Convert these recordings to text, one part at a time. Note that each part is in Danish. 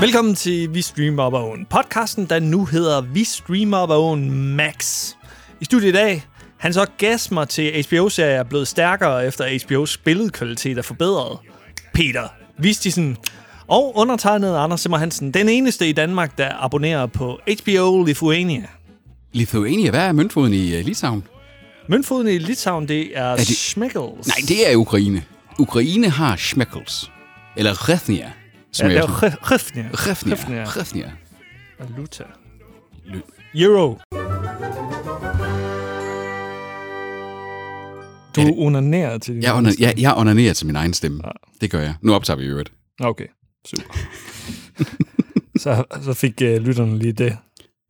Velkommen til Vi Streamer Op Own, podcasten, der nu hedder Vi Streamer Op Own Max. I studiet i dag, hans orgasmer til HBO-serier er blevet stærkere efter HBO's billedkvalitet er forbedret. Peter Vistisen og undertegnet Anders Simmer Hansen, den eneste i Danmark, der abonnerer på HBO Lithuania. Lithuania, hvad er møntfoden i uh, Litauen? Møntfoden i Litauen, det er, er det... Schmeckles. Nej, det er Ukraine. Ukraine har Schmeckles. Eller Rethnia. Ja, det er Rethnia. Rethnia. Rethnia. Valuta. Euro. Du onanerer til din Jeg, under, jeg, jeg onanerer til min egen stemme. Det gør jeg. Nu optager vi øvrigt. Okay, super. så, så fik uh, lytterne lige det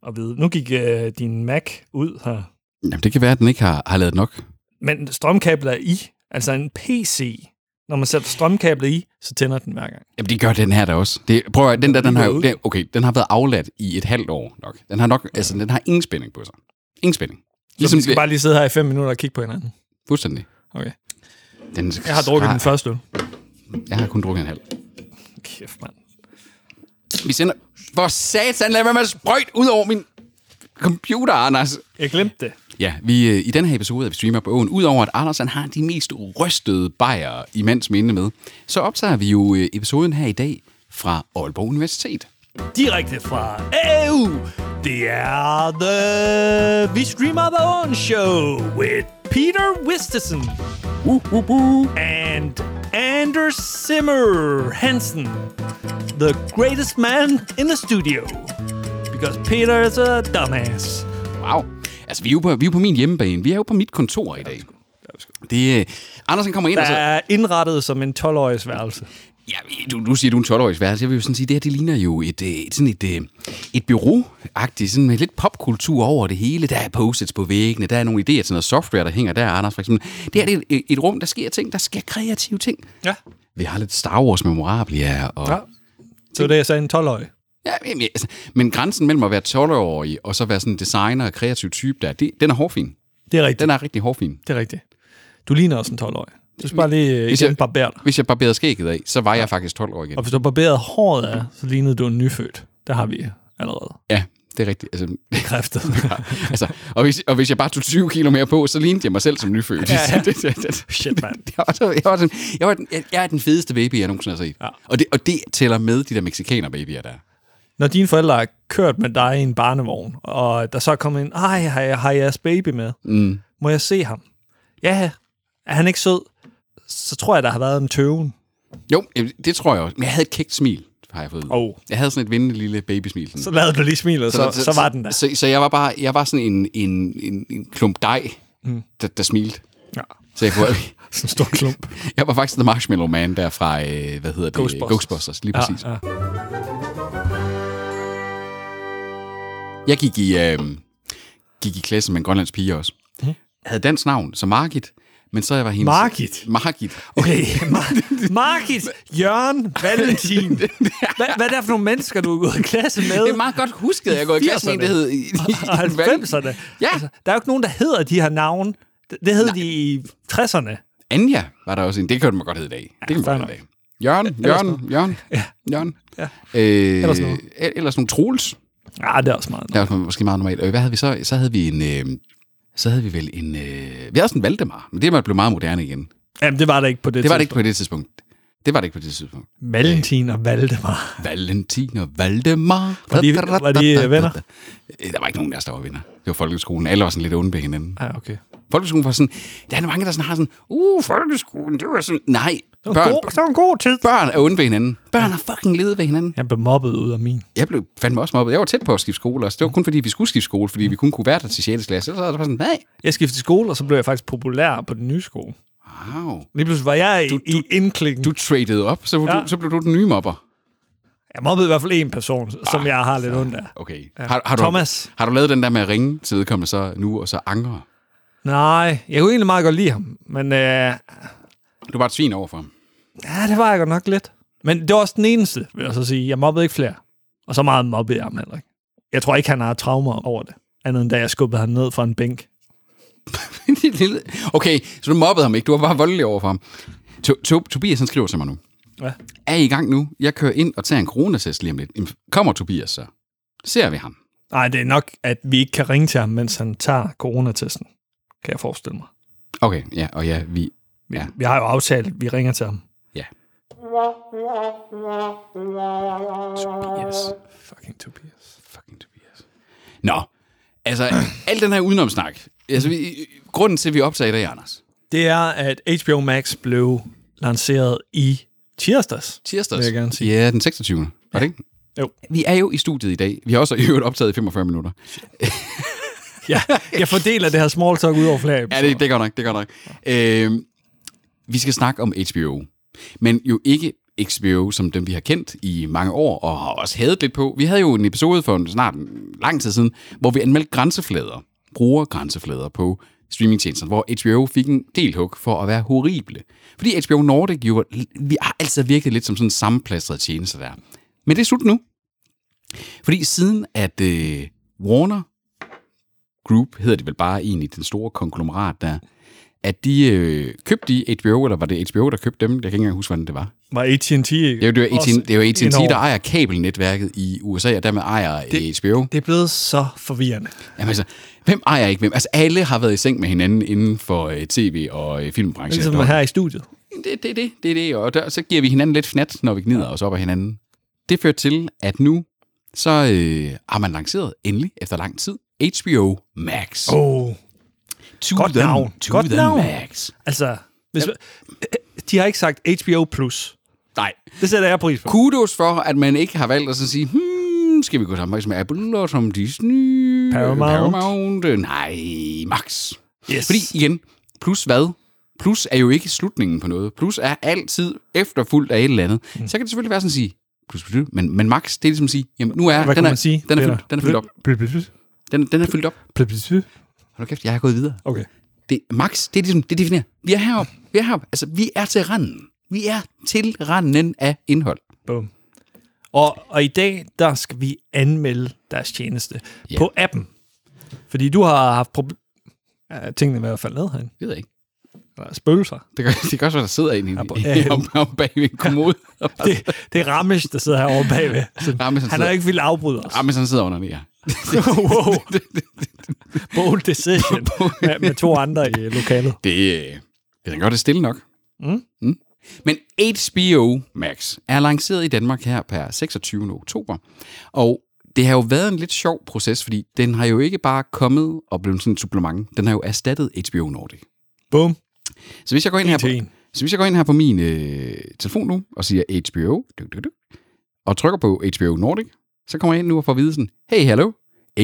at vide. Nu gik uh, din Mac ud her. Jamen, det kan være, at den ikke har, har lavet nok. Men strømkabler er i. Altså en PC. Når man sætter strømkabler i, så tænder den hver gang. Jamen, det gør den her da også. Det, prøv at, den der, den har, den, okay, den har været afladt i et halvt år nok. Den har nok, altså, den har ingen spænding på sig. Ingen spænding. Ligesom vi skal bare lige sidde her i fem minutter og kigge på hinanden. Fuldstændig. Okay. Den, Jeg har drukket den første øl. Jeg har kun drukket en halv. Kæft, mand. Vi sender... For satan, lad være med at sprøjt ud over min computer, Anders. Jeg glemte det. Ja, vi, øh, i den her episode af Vi Streamer på Åen, udover at Anders han har de mest rystede bajer i mands minde med, så optager vi jo øh, episoden her i dag fra Aalborg Universitet. Direkte fra EU. Det er The We Streamer The Own Show with Peter Wistesen. Uh, uh, uh. and Anders Zimmer Hansen, the greatest man in the studio. Because Peter is a dumbass. Wow. Altså, vi er, jo på, vi er jo på min hjemmebane. Vi er jo på mit kontor i dag. Det, øh, Andersen kommer ind Der og så... er indrettet som en 12-årigs værelse. Ja, du, du siger, du er en 12-årig værelse. Jeg vil jo sådan sige, det her, det ligner jo et, øh, et, sådan et, øh, et bureau-agtigt, sådan med lidt popkultur over det hele. Der er post på væggene, der er nogle idéer til noget software, der hænger der, Anders, for eksempel. Det her det er et, et rum, der sker ting, der sker kreative ting. Ja. Vi har lidt Star Wars memorabilia, og... ja. Så det er så en 12-årig. Ja, jamen, altså, men grænsen mellem at være 12-årig og så være sådan en designer og kreativ type der, det, den er hårfin. Det er rigtigt. Den er rigtig hårfin. Det er rigtigt. Du ligner også en 12-årig. Du skal bare lige øh, Hvis igen jeg- barbere dig. Hvis jeg barberede skægget af, så var jeg faktisk 12 år igen. Og hvis du barberede håret af, så lignede du en nyfødt. Der har vi allerede Ja, det er rigtigt. Altså, bekræftet. altså, og, hvis, og hvis jeg bare tog 20 kilo mere på, så lignede jeg mig selv som nyfødt. Ja, ja. det, det, det, Shit, mand. jeg, var, jeg, var jeg, var den, jeg, jeg er den fedeste baby, jeg nogensinde har set. Ja. Og, det, og det tæller med de der mexikaner babyer der. Når dine forældre har kørt med dig i en barnevogn, og der så kommer en, ej, har jeg, har jeg jeres baby med? Mm. Må jeg se ham? Ja, er han ikke sød? Så tror jeg, der har været en tøven. Jo, det tror jeg også. Men jeg havde et kægt smil, har jeg fået. Oh. Jeg havde sådan et vindende lille babysmil. Sådan. Så lavede du lige smilet, så, så, så var den der. Så, så jeg var bare jeg var sådan en, en, en, en klump dej, mm. der, der smilte. Ja. Så jeg, kunne, Sådan en stor klump. jeg var faktisk The Marshmallow Man der fra, øh, hvad hedder det? Ghostbusters. Ghostbusters, lige præcis. Ja, ja. Jeg gik i, øh, gik i klasse med en grønlandsk pige også. Mm. Havde dansk navn, så Margit. Men så jeg var hendes... Margit? Margit. Okay, Mar- Margit, Jørgen, Valentin. Hvad, hvad er det for nogle mennesker, du er gået i klasse med? Det er meget godt husket, at jeg går i klasse med en, der hed... i- i- Og 90'erne. Ja. Altså, der er jo ikke nogen, der hedder de her navne. Det, det hed de i 60'erne. Anja var der også en. Det kan man godt hedde i dag. Det kan man godt hedde i dag. Jørgen, Jørgen, Jørgen, Ja. Jørgen. Ja. Øh, Ellers noget. el- Ellers nogle Troels. Ja, det er også meget. Det var måske meget normalt. Og hvad havde vi så? Så havde vi en... Øh, så havde vi vel en... Øh, vi havde også en Valdemar, men det var blevet meget moderne igen. Jamen, det var det ikke på det Det var det ikke tidspunkt. på det tidspunkt. Det var det ikke på det tidspunkt. Valentin og Valdemar. Valentin og Valdemar. Var de- var de, øh, venner? Øh, Der var ikke nogen af os, der var venner. Det var folkeskolen. Alle var sådan lidt onde ved hinanden. Ja, okay. Folkeskolen var sådan... Der er mange, der sådan har sådan... Uh, folkeskolen, det var sådan... Nej, Det var, børn, god, det var en god tid. børn er onde ved hinanden. Børn har fucking levet ved hinanden. Jeg blev mobbet ud af min. Jeg blev fandme også mobbet. Jeg var tæt på at skifte skole også. Det var kun fordi, vi skulle skifte skole, fordi vi kun kunne være der til 6. klasse. Så var det bare sådan, nej. Jeg skiftede skole, og så blev jeg faktisk populær på den nye skole. Wow. Lige pludselig var jeg i, Du- i indklikken. Du traded op, så, ja. Ja. du, så blev du den nye mobber. Jeg mobbede i hvert fald en person, som jeg har lidt ondt af. Okay. Ja. Har, har, du, Thomas. har du lavet den der med at ringe til vedkommende så nu, og så angre? Nej, jeg kunne egentlig meget godt lide ham. Men øh, Du var et svin overfor ham. ja, det var jeg godt nok lidt. Men det var også den eneste, vil jeg så sige. Jeg mobbede ikke flere. Og så meget mobbede jeg ham heller ikke. Jeg tror ikke, han har traumer over det. Andet end da jeg skubbede ham ned fra en bænk. okay, så du mobbede ham ikke. Du var bare voldelig overfor ham. To, to, Tobias han skriver til mig nu. Ja. er I gang nu. Jeg kører ind og tager en coronatest lige om lidt. Kommer Tobias så? Ser vi ham? Nej, det er nok, at vi ikke kan ringe til ham, mens han tager coronatesten, kan jeg forestille mig. Okay, ja, og ja, vi... Ja, Vi har jo aftalt, at vi ringer til ham. ja. Tobias. Fucking Tobias. Fucking Tobias. Nå, altså, al den her udenomsnak. Altså, vi, grunden til, at vi optager i dag, Anders. Det er, at HBO Max blev lanceret i tirsdags. Tirsdags. Vil jeg gerne sige. Ja, den 26. Var det ikke? Jo. Vi er jo i studiet i dag. Vi har også i øvrigt optaget i 45 minutter. Ja, jeg fordeler det her small talk ud over flere Ja, det, det er godt nok, det er godt nok. Øh, vi skal snakke om HBO. Men jo ikke HBO, som dem vi har kendt i mange år, og har også hadet lidt på. Vi havde jo en episode for en, snart en lang tid siden, hvor vi anmeldte grænseflader, bruger grænseflader på streamingtjenester, hvor HBO fik en del hug for at være horrible. Fordi HBO Nordic jo, vi har altså virkelig lidt som sådan en sammenplastret tjeneste der. Men det er slut nu. Fordi siden at øh, Warner Group, hedder det vel bare egentlig, den store konglomerat der, at de øh, købte de HBO, eller var det HBO, der købte dem? Jeg kan ikke engang huske, hvordan det var. Var AT&T ikke? Det er jo, det også AT&T, det er jo AT&T der ejer kabelnetværket i USA, og dermed ejer det, HBO. Det er blevet så forvirrende. Jamen altså, hvem ejer ikke hvem? Altså, alle har været i seng med hinanden inden for øh, tv- og øh, filmbranchen. Ligesom her i studiet. Det, det, det, det, er det, og der, så giver vi hinanden lidt fnat, når vi gnider os op af hinanden. Det fører til, at nu så øh, har man lanceret endelig, efter lang tid, HBO Max. Oh. To godt the, navn. To Godt the navn. Max. Altså, hvis, de har ikke sagt HBO+. Plus. Nej. Det sætter jeg pris på. Kudos for, at man ikke har valgt at så sige, hmm, skal vi gå sammen med Apple og som Disney? Paramount. Paramount. Nej, Max. Yes. Fordi igen, plus hvad? Plus er jo ikke slutningen på noget. Plus er altid efterfulgt af et eller andet. Mm. Så kan det selvfølgelig være sådan at sige, plus, plus, men, men Max, det er ligesom at sige, jamen nu er, Hvad den er, sige? den er, fyldt, den er fyldt op. Den, den er fyldt op. Hold kæft, jeg har gået videre. Okay. Det, Max, det er ligesom, det definerer. Vi er heroppe. Vi er heroppe. Altså, vi er til randen. Vi er til randen af indhold. Boom. Og, og i dag, der skal vi anmelde deres tjeneste Ja. på appen. Fordi du har haft problemer... Ja, tingene er i hvert fald ned herinde. Det ved jeg ikke. Der er spøgelser. Det kan, det kan også være, der sidder en i, Ja, på- i, ja. om, om bag en kommode. Det, det er Ramesh, der sidder herovre bagved. Så Ramesh, han han har sidder- ikke vildt afbryde os. Rames, han sidder under det, ja. Wow. Bold decision med, med to andre i lokalet. Det, øh, det er godt, det stille nok. Mm. Mm. Men HBO Max er lanceret i Danmark her per 26. oktober. Og det har jo været en lidt sjov proces, fordi den har jo ikke bare kommet og blevet sådan et supplement. Den har jo erstattet HBO Nordic. Boom. Så hvis jeg går ind her på, så hvis jeg går ind her på min øh, telefon nu og siger HBO, du, du, du, og trykker på HBO Nordic, så kommer jeg ind nu og får at vide sådan, hey, hallo,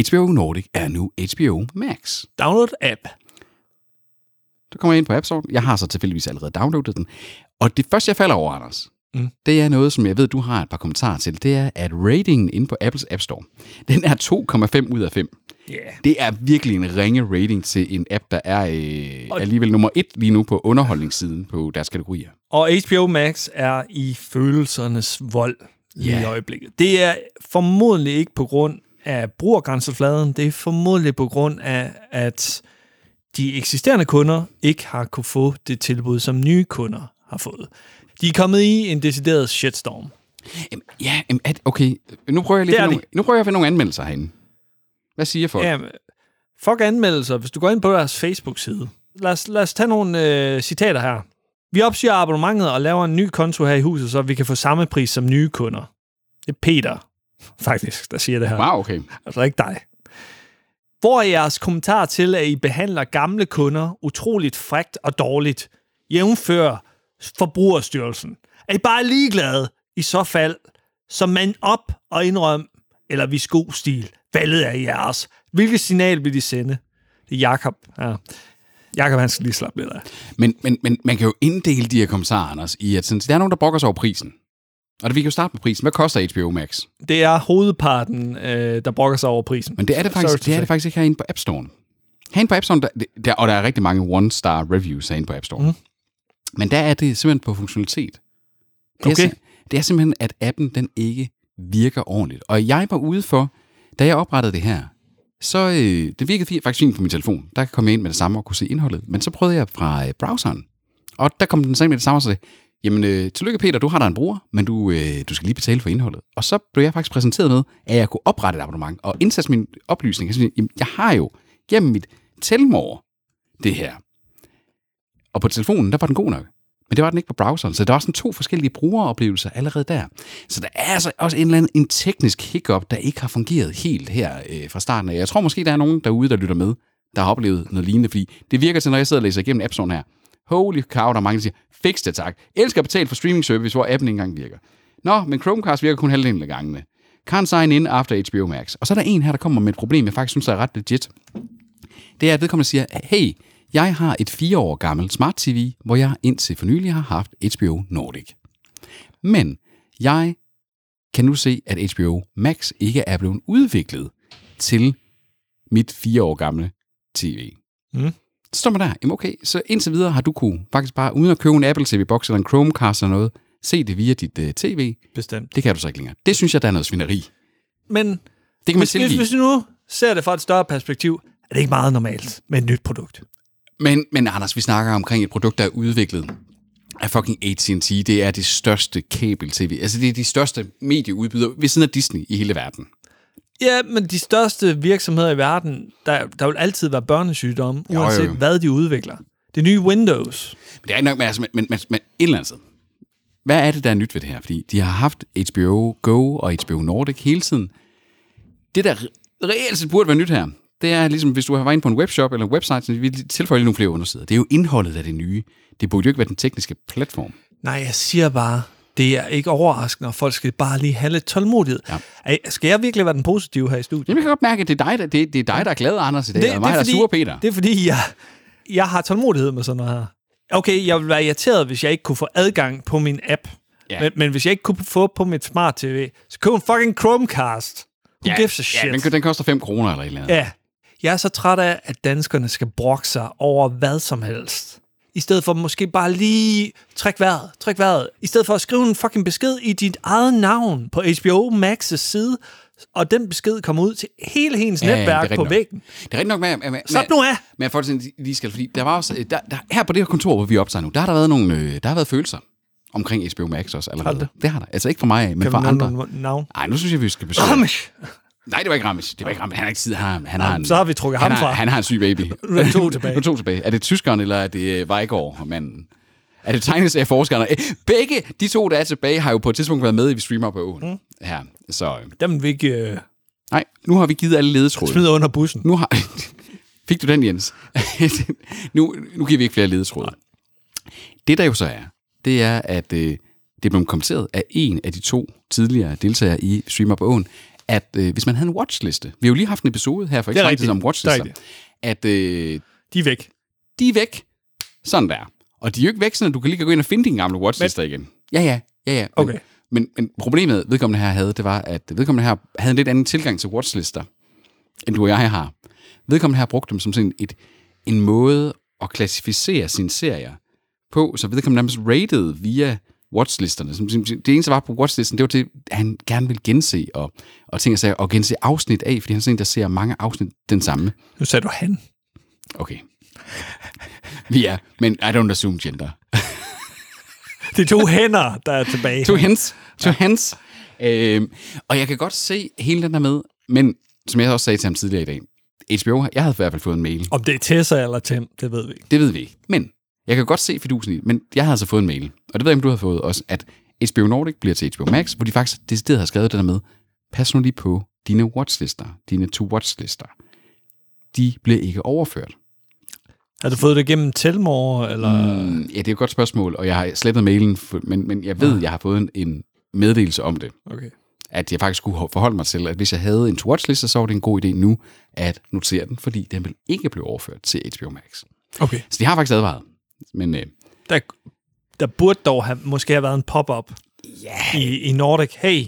HBO Nordic er nu HBO Max. Download app. Så kommer jeg ind på App Store. Jeg har så tilfældigvis allerede downloadet den. Og det første, jeg falder over, Anders, Mm. mm. det er noget, som jeg ved, du har et par kommentarer til. Det er, at ratingen inde på Apples App Store, den er 2,5 ud af 5. Yeah. Det er virkelig en ringe rating til en app, der er øh, Og- alligevel nummer et lige nu på underholdningssiden på deres kategorier. Og HBO Max er i følelsernes vold lige Ja. i øjeblikket. Det er formodentlig ikke på grund af brugergrænsefladen. Det er formodentlig på grund af, at de eksisterende kunder ikke har kunne få det tilbud, som nye kunder har fået. De er kommet i en decideret shitstorm. Jamen, ja, jamen, at, okay. Nu prøver jeg lige nogle, nu prøver jeg at finde nogle anmeldelser herinde. Hvad siger folk? Ja, fuck anmeldelser. Hvis du går ind på deres Facebook-side. Lad os, lad os tage nogle øh, citater her. Vi opsiger abonnementet og laver en ny konto her i huset, så vi kan få samme pris som nye kunder. Det er Peter, faktisk, der siger det her. Wow, okay. Altså ikke dig. Hvor er jeres kommentar til, at I behandler gamle kunder utroligt frægt og dårligt, jævnfør Forbrugerstyrelsen? Er I bare ligeglade i så fald, som man op og indrøm, eller vi god stil, valget er jeres. Hvilket signal vil de sende? Det er Jakob. Ja. Jakob, han skal lige slappe lidt af. Men, men, men man kan jo inddele de her kommentarer, Anders, i at sådan, der er nogen, der brokker sig over prisen. Og det, vi kan jo starte med prisen. Hvad koster HBO Max? Det er hovedparten, øh, der brokker sig over prisen. Men det er det Sorry faktisk, to det er det faktisk ikke herinde på App Store. Herinde på App Store, der, der, og der er rigtig mange one-star reviews herinde på App Store. Mm. Men der er det simpelthen på funktionalitet. Det er, Okay. sim- det er simpelthen, at appen den ikke virker ordentligt. Og jeg var ude for, da jeg oprettede det her, så øh, det virkede faktisk fint på min telefon. Der kan komme ind med det samme og kunne se indholdet. Men så prøvede jeg fra øh, browseren. Og der kom den sammen med det samme og sagde, jamen, øh, tillykke Peter, du har der en bruger, men du, øh, du skal lige betale for indholdet. Og så blev jeg faktisk præsenteret med, at jeg kunne oprette et abonnement og indsætte min oplysning. Jeg, synes, jamen, jeg har jo gennem mit Telmore det her. Og på telefonen, der var den god nok. Men det var den ikke på browseren, så der var sådan to forskellige brugeroplevelser allerede der. Så der er altså også en eller anden en teknisk hiccup, der ikke har fungeret helt her øh, fra starten af. Jeg tror måske, der er nogen derude, der lytter med, der har oplevet noget lignende, fordi det virker til, når jeg sidder og læser igennem App her. Holy cow, der er mange, der siger, fix det tak. Elsker at betale for streaming service, hvor appen ikke engang virker. Nå, men Chromecast virker kun halvdelen af gangene. Can't sign in after HBO Max. Og så er der en her, der kommer med et problem, jeg faktisk synes er ret legit. Det er, at vedkommende siger, hey, jeg har et fire år gammelt smart TV, hvor jeg indtil for nylig har haft HBO Nordic. Men jeg kan nu se, at HBO Max ikke er blevet udviklet til mit fire år gamle TV. Mm. Så står man der, jamen okay, så indtil videre har du kunne faktisk bare, uden at købe en Apple TV-boks eller en Chromecast eller noget, se det via dit uh, tv. Bestemt. Det kan du så ikke længere. Det synes jeg, der er noget svineri. Men Det kan man hvis, hvis, hvis du nu ser det fra et større perspektiv, er det ikke meget normalt med et nyt produkt. Men, men Anders, vi snakker omkring et produkt, der er udviklet af fucking AT&T. Det er det største kabel-tv. Altså, det er de største medieudbydere ved siden af Disney i hele verden. Ja, men de største virksomheder i verden, der, der vil altid være børnesygdomme, Jo, jo, uanset jo. hvad de udvikler. Det nye Windows. Men det er ikke nok med, altså, men, men, men, men et eller andet sted. Hvad er det, der er nyt ved det her? Fordi de har haft HBO Go og HBO Nordic hele tiden. Det, der re- reelt set burde være nyt her, det er ligesom, hvis du har været inde på en webshop eller en website, så vi tilføjer nogle flere undersider. Det er jo indholdet af det nye. Det burde jo ikke være den tekniske platform. Nej, jeg siger bare, det er ikke overraskende, og folk skal bare lige have lidt tålmodighed. Ja. Skal jeg virkelig være den positive her i studiet? Jamen, jeg kan godt mærke, at det er dig, der, det, det er, dig, der er glad, Anders, i dag, det, og mig, der er sur, Peter. Det er fordi, jeg, jeg har tålmodighed med sådan noget her. Okay, jeg ville være irriteret, hvis jeg ikke kunne få adgang på min app. Ja. Men, men hvis jeg ikke kunne få på mit smart TV, så køb en fucking Chromecast. Who gives a shit? Ja, den, den koster 5 kroner eller et eller andet. Ja. Jeg er så træt af, at danskerne skal brokke sig over hvad som helst. I stedet for måske bare lige træk vejret, træk vejret. I stedet for at skrive en fucking besked i dit eget navn på HBO Max's side, og den besked kommer ud til hele hendes Ja, netværk er på rigtigt nok. væggen. Det er rigtig nok med, med, med, Slap nu af! Men jeg får det lige skal, fordi der var også, der, der, her på det her kontor, hvor vi optager nu, der har der været nogle, øh, der har været følelser omkring HBO Max også allerede. Har det? det har der. Altså ikke for mig, men Kan for andre. navn? Nej, nu synes jeg, vi skal besøge. Nej, det var ikke Ramis. Det var ikke Ramis. Han har ikke tid. Han har, han har en, så har vi trukket han ham har, fra. Han har en syg baby. Nu er to tilbage. nu er to tilbage. Er det tyskeren, eller er det øh, Vejgaard, manden? Er det tegneserieforskerne? Øh, Begge de to, der er tilbage, har jo på et tidspunkt været med i Vi Streamer på åen. Mm. Her. Så øh, Dem vi ikke øh, nej, nu har vi givet alle ledetråde. smide under bussen. Nu har... Fik du den, Jens? nu, nu giver vi ikke flere ledetråde. Det der jo så er, det er, at øh, det blevet kommenteret af en af de to tidligere deltagere i Stream Up Own, at øh, hvis man havde en watchliste, vi har jo lige haft en episode her for ikke rigtigt. om er watchlister, at øh, De er væk. de er væk. Sådan der. Og de er jo ikke væk, så du kan lige gå ind og finde dine gamle watchlister igen. Ja, ja, ja, ja. Men, Okay. Men, men problemet, vedkommende her havde, det var, at vedkommende her havde en lidt anden tilgang til watchlister, end du og jeg har. Vedkommende her brugte dem som sådan et, en måde at klassificere sine serier på, så vedkommende nærmest rated via watchlisterne. Som- Det eneste, der var på watchlisten, det var det, han gerne ville gense og, og ting og sager, og gense afsnit af, fordi han er sådan en, der ser mange afsnit den samme. Nu sagde du han. Okay. Vi er, men I don't assume gender. Det er to hænder, der er tilbage. To hands. To hands. Øhm, og jeg kan godt se hele den der med, men som jeg også sagde til ham tidligere i dag, HBO, jeg havde i hvert fald fået en mail. Om det er Tessa eller Tim, det ved vi ikke. Det ved vi ikke. Men jeg kan godt se fidusen i men jeg havde altså fået en mail, og det ved jeg, om du har fået også, at HBO Nordic bliver til HBO Max, hvor de faktisk decideret har skrevet det der med, pas nu lige på dine watchlister, dine to-watch-lister. De bliver ikke overført. Har du fået det gennem Telmore, eller... Mm, ja, det er et godt spørgsmål, og jeg har slettet mailen, men, men jeg ved, jeg har fået en, en meddelelse om det. Okay. at jeg faktisk skulle forholde mig til, at hvis jeg havde en to-watch-liste, så var det en god idé nu at notere den, fordi den vil ikke blive overført til HBO Max. Okay. Så de har faktisk advaret. Men øh, Der, der burde dog have, måske have været en pop-up ja, i, i Nordic. Hey,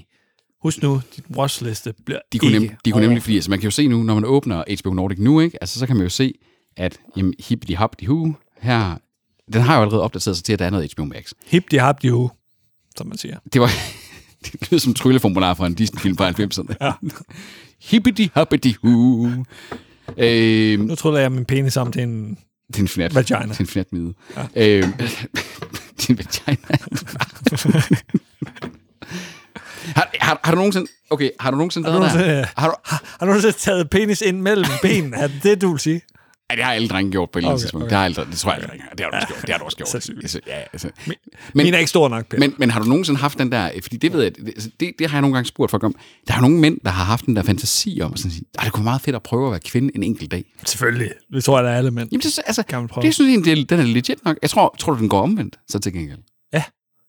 husk nu, dit watchliste bliver de kunne, nem, de kunne nemlig, fordi altså, man kan jo se nu, når man åbner HBO Nordic nu, ikke? Altså, så kan man jo se, at jamen, hippity hop hu her, den har jo allerede opdateret sig til, at der er noget HBO Max. Hip de hap de hu, som man siger. Det var det lyder som trylleformular fra en Disney-film fra 90'erne. Ja. hippity hoppity hu. Øh, Nu tror jeg, min penis sammen til en... en fnat. Vagina. Til en fnat mide. Ja. Øh, din vagina. har, har, har, du nogensinde... Okay, har du nogensinde Har du der? nogensinde- Har du, Har du nogensinde taget penis ind mellem benene? Er det det, du vil sige? Ja, det har alle drenge gjort på et eller andet Okay, tidspunkt. okay. Det har alle, det tror jeg, okay. det har du også gjort. Det har du også gjort. Sandsynligt. Altså, ja, altså. Men, Men- Min er ikke stor nok, Per. Men, men har du nogensinde haft den der, fordi det ved jeg, det, altså, det, det har jeg nogle gange spurgt folk om, der er nogle mænd, der har haft den der fantasi om, at sådan sige, "Ej, det kunne være meget fedt at prøve at være kvinde en enkelt dag. Selvfølgelig. Det tror jeg, der er alle mænd. Jamen, det, altså, Kan man prøve. det synes jeg egentlig, den er legit nok. Jeg tror, tror du, den går omvendt, så til gengæld.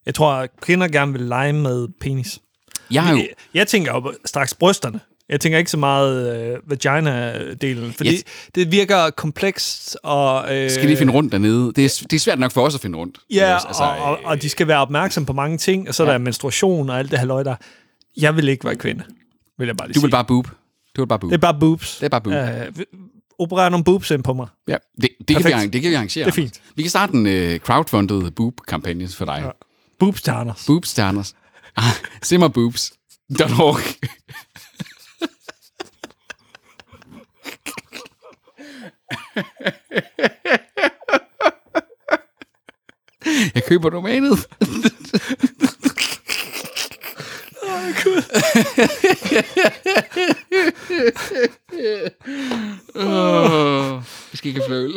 Jeg tror, at kvinder gerne vil lege med penis. Jeg jo, Jeg, jeg tænker jo straks brysterne. Jeg tænker ikke så meget øh, vagina-delen, fordi Yes. det virker komplekst og... Øh, skal lige finde rundt dernede. Det er, det er svært nok for os at finde rundt. Ja, Altså, altså, og, og, og de skal være opmærksom på mange ting, og så ja. Der er menstruation og alt det halløj der. Jeg vil ikke være kvinde, vil jeg bare lige Du sige. vil bare boob. Du vil bare boob. Det er bare boobs. Det er bare boob. Øh, operere nogle boobs ind på mig. Ja, det, det, kan vi, det kan vi arrangere. Det er fint. Vi kan starte en uh, crowdfunded boob-kampagne for dig. Ja. Boobs til Anders. Boobs til Anders. Ah, Simmerboobs.org. Jeg køber domænet. Åh, Vi skal ikke have fløl.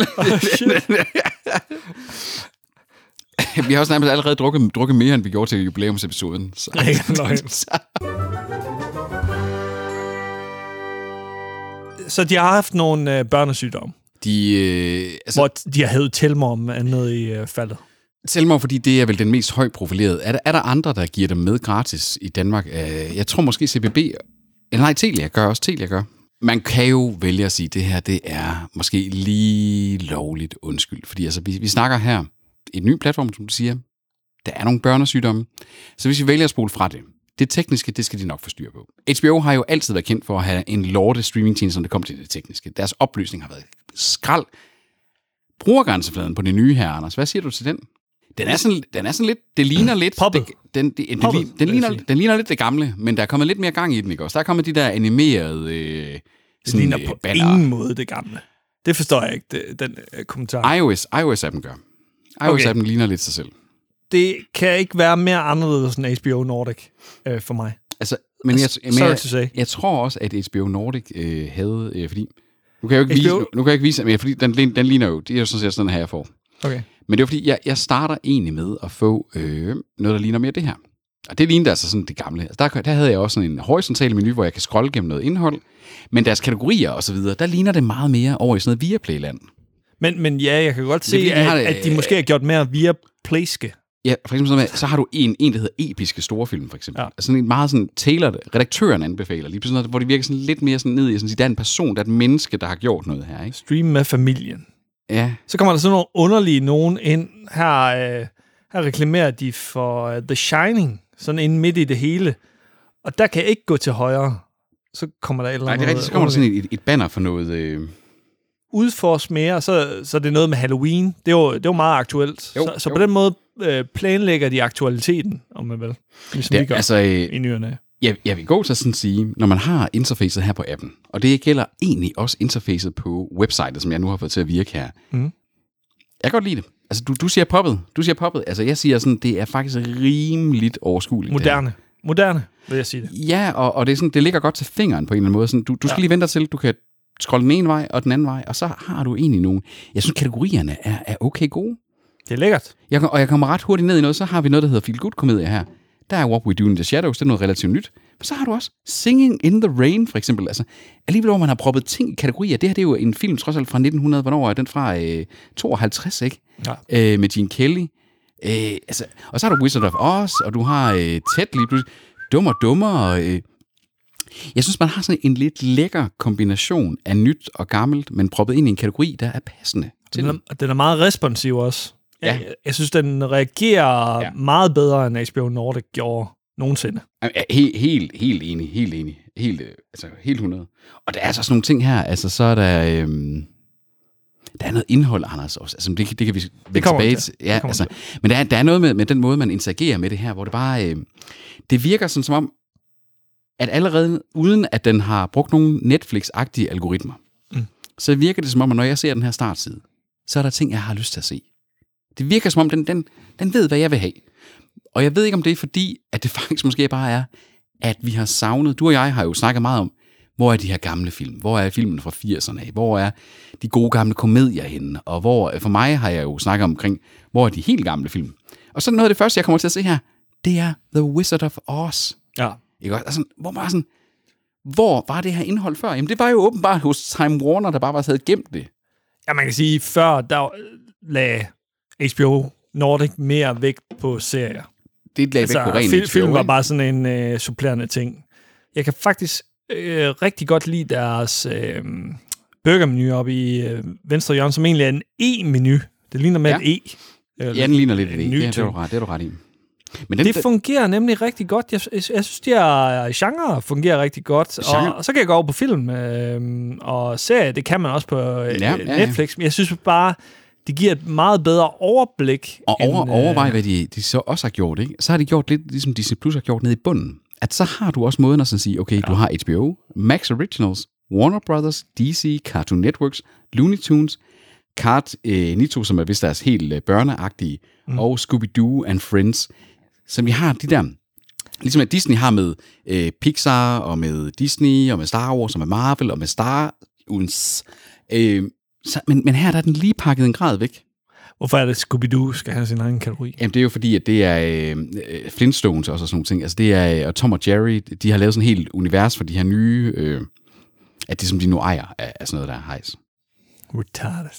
vi har også nærmest allerede drukket, drukket mere, end vi gjorde til jubilæumsepisoden. Så. Nej. Så de har haft nogle øh, børnesygdomme, De, øh, altså, hvor de har hævet tilmor andet i øh, faldet. Selvmord, fordi det er vel den mest højt profilerede. Er der, er der andre, der giver dem med gratis i Danmark? Øh, jeg tror måske CBB, eller øh, nej, Telia gør også, Telia gør. Man kan jo vælge at sige, at det her det er måske lige lovligt undskyld. Fordi altså, vi, vi snakker her en ny platform, som du siger. Der er nogle børnesygdomme. Så hvis vi vælger at spole fra det, det tekniske, det skal de nok få styr på. HBO har jo altid været kendt for at have en lorte streamingtjeneste, når det kommer til det tekniske. Deres opløsning har været skrald. Brugergrænsefladen på det nye her, Anders, hvad siger du til den? Den er sådan, den er sådan lidt, det ligner lidt... Poppet. Det, den, det, den, Poppet, den, den, ligner, den ligner lidt det gamle, men der er kommet lidt mere gang i den, ikke også? Der er kommet de der animerede... Øh, Det ligner øh, på banner. ingen måde det gamle. Det forstår jeg ikke, det, den øh, kommentar. iOS, iOS-appen gør. iOS-appen ligner lidt sig selv. Det kan ikke være mere anderledes end HBO Nordic øh, for mig. Altså, men jeg, men Sorry jeg, to say. jeg tror også, at HBO Nordic øh, havde... Øh, fordi, nu kan jeg jo ikke, vise, HBO nu, nu kan jeg ikke vise, men fordi den, den ligner jo... Det er jo sådan set sådan her, jeg får. Okay. Men det er fordi, jeg, jeg starter egentlig med at få øh, noget, der ligner mere det her. Og det lignede altså sådan det gamle. Altså, der, der havde jeg også sådan en horisontal menu, hvor jeg kan scrolle gennem noget indhold. Men deres kategorier og så videre, der ligner det meget mere over i sådan noget Viaplay-land. Men, men ja, jeg kan godt se, fordi, de at, har det- at de måske har gjort mere via playske. Ja, for eksempel sådan med, så har du en, en der hedder episke storfilm, for eksempel. Ja. Altså sådan en meget sådan tailored, redaktøren anbefaler, lige pludselig noget, hvor det virker sådan lidt mere sådan ned i, sådan, at der er en person, der er et menneske, der har gjort noget her, ikke? Stream med familien. Ja, Så kommer der sådan nogle underlige nogen ind. Her, øh, her reklamerer de for uh, The Shining, sådan ind midt i det hele. Og der kan jeg ikke gå til højre. Så kommer der et eller Nej, andet. det er rigtigt, så kommer der sådan et, et banner for noget... Øh, udforsk mere, så, så er det noget med Halloween. Det er jo, det er jo meget aktuelt. Jo, så, så jo. på den måde øh, planlægger de aktualiteten, om man vil. Ligesom vi det, gør altså, øh, i nyerne. Jeg, jeg vil gå til at sådan sige, når man har interfacet her på appen, og det gælder egentlig også interfacet på websitet, som jeg nu har fået til at virke her. Mhm. Jeg kan godt lide det. Altså, du, du siger poppet. Du siger poppet. Altså, jeg siger sådan, det er faktisk rimeligt overskueligt. Moderne. Moderne, vil jeg sige det. Ja, og, og det, er sådan, det ligger godt til fingeren på en eller anden måde. Sådan, du, du skal Ja. lige vente til, du kan scrolle den ene vej og den anden vej, og så har du egentlig nogle... Jeg synes, kategorierne er, er okay gode. Det er lækkert. Jeg, og jeg kommer ret hurtigt ned i noget, så har vi noget, der hedder Feel Good-komedier her. Der er What We Do in the Shadows, det er noget relativt nyt. Men så har du også Singing in the Rain, for eksempel. Altså, alligevel, hvor man har proppet ting i kategorier. Det her det er jo en film, trods alt fra 1900. Hvornår er den fra? Øh, 52, ikke? Ja. Øh, med Gene Kelly. Øh, altså, og så har du Wizard of Oz, og du har øh, Ted lige pludselig. Dum og dummer. Øh. Jeg synes, man har sådan en lidt lækker kombination af nyt og gammelt, men proppet ind i en kategori, der er passende til Den er, den er meget responsiv også. Ja. Jeg, jeg synes, den reagerer ja. Meget bedre, end HBO Nordic gjorde nogensinde. Helt, helt, helt enig, helt enig. Helt, øh, altså, helt 100. Og der er altså sådan nogle ting her, altså så er der... Øhm, der er noget indhold, Anders, også. Altså, det, kan- det kan vi vende tilbage til. til. Ja, altså, men der er, der er noget med, med den måde, man interagerer med det her, hvor det bare... Øh, det virker sådan som om, at allerede uden at den har brugt nogle Netflix-agtige algoritmer, mm. så virker det som om, at når jeg ser den her startside, så er der ting, jeg har lyst til at se. Det virker som om, den, den, den ved, hvad jeg vil have. Og jeg ved ikke, om det er fordi, at det faktisk måske bare er, at vi har savnet, du og jeg har jo snakket meget om, hvor er de her gamle film? Hvor er filmen fra 80'erne af? Hvor er de gode gamle komedier henne? Og hvor, for mig har jeg jo snakket omkring, hvor er de helt gamle film? Og så noget af det første, jeg kommer til at se her, det er The Wizard of Oz. Ja. Ikke også? Altså, hvor var sådan, hvor var det her indhold før? Jamen, det var jo åbenbart hos Time Warner, der bare var havde gemt det. Ja, man kan sige, før der lagde HBO Nordic mere vægt på serier. Det lagde altså, væk på ren fil- HBO, film var ikke? bare sådan en øh, supplerende ting. Jeg kan faktisk øh, rigtig godt lide deres øh, burgermenu oppe i øh, venstre hjørne, som egentlig er en E-menu. Det ligner med Ja. et E. Eller Ja, den ligner lidt det. en Ja, det er du ret, det er du ret i. Men den, Det fungerer nemlig rigtig godt. Jeg, jeg, jeg synes, de her genre fungerer rigtig godt. Genre? Og, og så kan jeg gå over på film øh, og serie. Det kan man også på øh, Ja, ja, ja, ja. Netflix. Men jeg synes bare, det giver et meget bedre overblik. Og over, end, overvej, hvad de, de så også har gjort. Ikke? Så har de gjort lidt, ligesom Disney Plus har gjort nede i bunden. At så har du også måden at sådan sige, okay, ja. du har HBO, Max Originals, Warner Brothers, DC, Cartoon Networks, Looney Tunes, Cart øh, Nito, som er vist deres helt øh, børneagtige, mm. og Scooby-Doo and Friends, som vi har de der, ligesom at Disney har med øh, Pixar, og med Disney, og med Star Wars, og med Marvel, og med Star Wars. Øh, så, men, men her der er den lige pakket en grad væk. Hvorfor er det, Scooby-Doo skal have sin egen kategori? Jamen, det er jo fordi, at det er øh, øh, Flintstones også og sådan nogle ting. Altså, det er, og Tom og Jerry, de har lavet sådan et helt univers for de her nye, øh, at det som de nu ejer, af, af sådan noget, der er hejs. Retarded.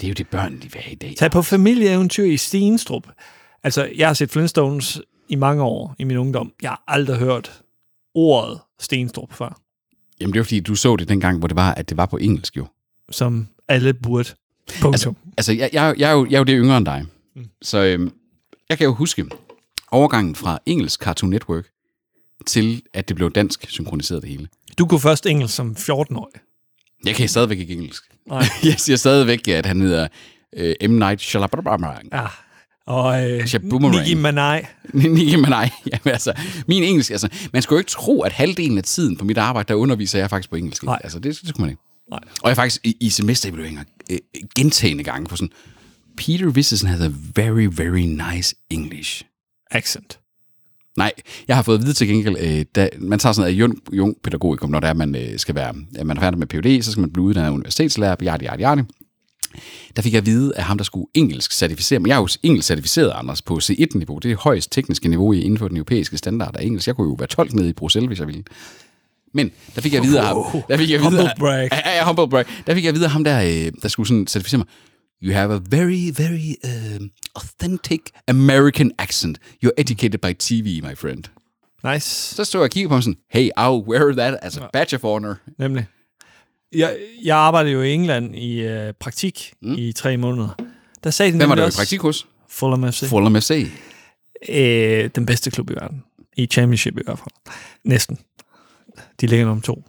Det er jo det, børn, de vil have i dag. Tag på familieeventyr i Stenstrup. Altså, jeg har set Flintstones i mange år i min ungdom. Jeg har aldrig hørt ordet Stenstrup før, Jamen, det er jo fordi, du så det dengang, hvor det var, at det var på engelsk jo. Som alle burde. Punktum. Altså, altså jeg, jeg, jeg, er jo, jeg er jo det yngre end dig. Mm. Så øh, jeg kan jo huske overgangen fra engelsk Cartoon Network til, at det blev dansk synkroniseret det hele. du kunne først engelsk som 14-årig. Jeg kan stadigvæk ikke engelsk. Nej. Jeg siger stadigvæk, at han hedder øh, M. Night Shyamalan. Ja. Og øh. Nicki Minaj. Med nej. Jamen, altså, min engelsk, altså, man skulle jo ikke tro, at halvdelen af tiden på mit arbejde, der underviser jeg faktisk på engelsk. Nej. Altså, det, det skulle man ikke. Nej. Og jeg faktisk i, i semesterevalueringer øh, gentagende gange på sådan, Peter Vissesen has a very, very nice English. Accent. Nej, jeg har fået at vide til gengæld, øh, da man tager sådan noget jung, jung pædagogikum, når det er, man øh, skal være, at man er færdig med PhD, så skal man blive uddannet universitetslærer, yadi, yadi, yadi. Der fik jeg at vide, at ham, der skulle engelsk certificere, men jeg er jo engelsk certificeret, Anders, på C1-niveau. Det er det højst tekniske niveau i- inden for den europæiske standard af engelsk. Jeg kunne jo være tolk nede i Bruxelles, hvis jeg ville. Men der fik jeg at vide, at ham, der fik jeg at vide, Humble brag. Ja, ja, humble brag. Der fik jeg at vide, at ham der, øh, der skulle sådan certificere mig, You have a very, very uh, authentic American accent. You're educated by TV, my friend. Nice. Så stod jeg og kiggede på ham sådan, hey, I'll wear that as a badge of honor. Nemlig. Jeg, jeg arbejdede jo i England i øh, praktik mm. i tre måneder. Der sagde de Hvem var du i praktik hos? Fulham FC. Fulham FC. Øh, den bedste klub i verden. I championship i hvert fald. Næsten. De ligger nummer to.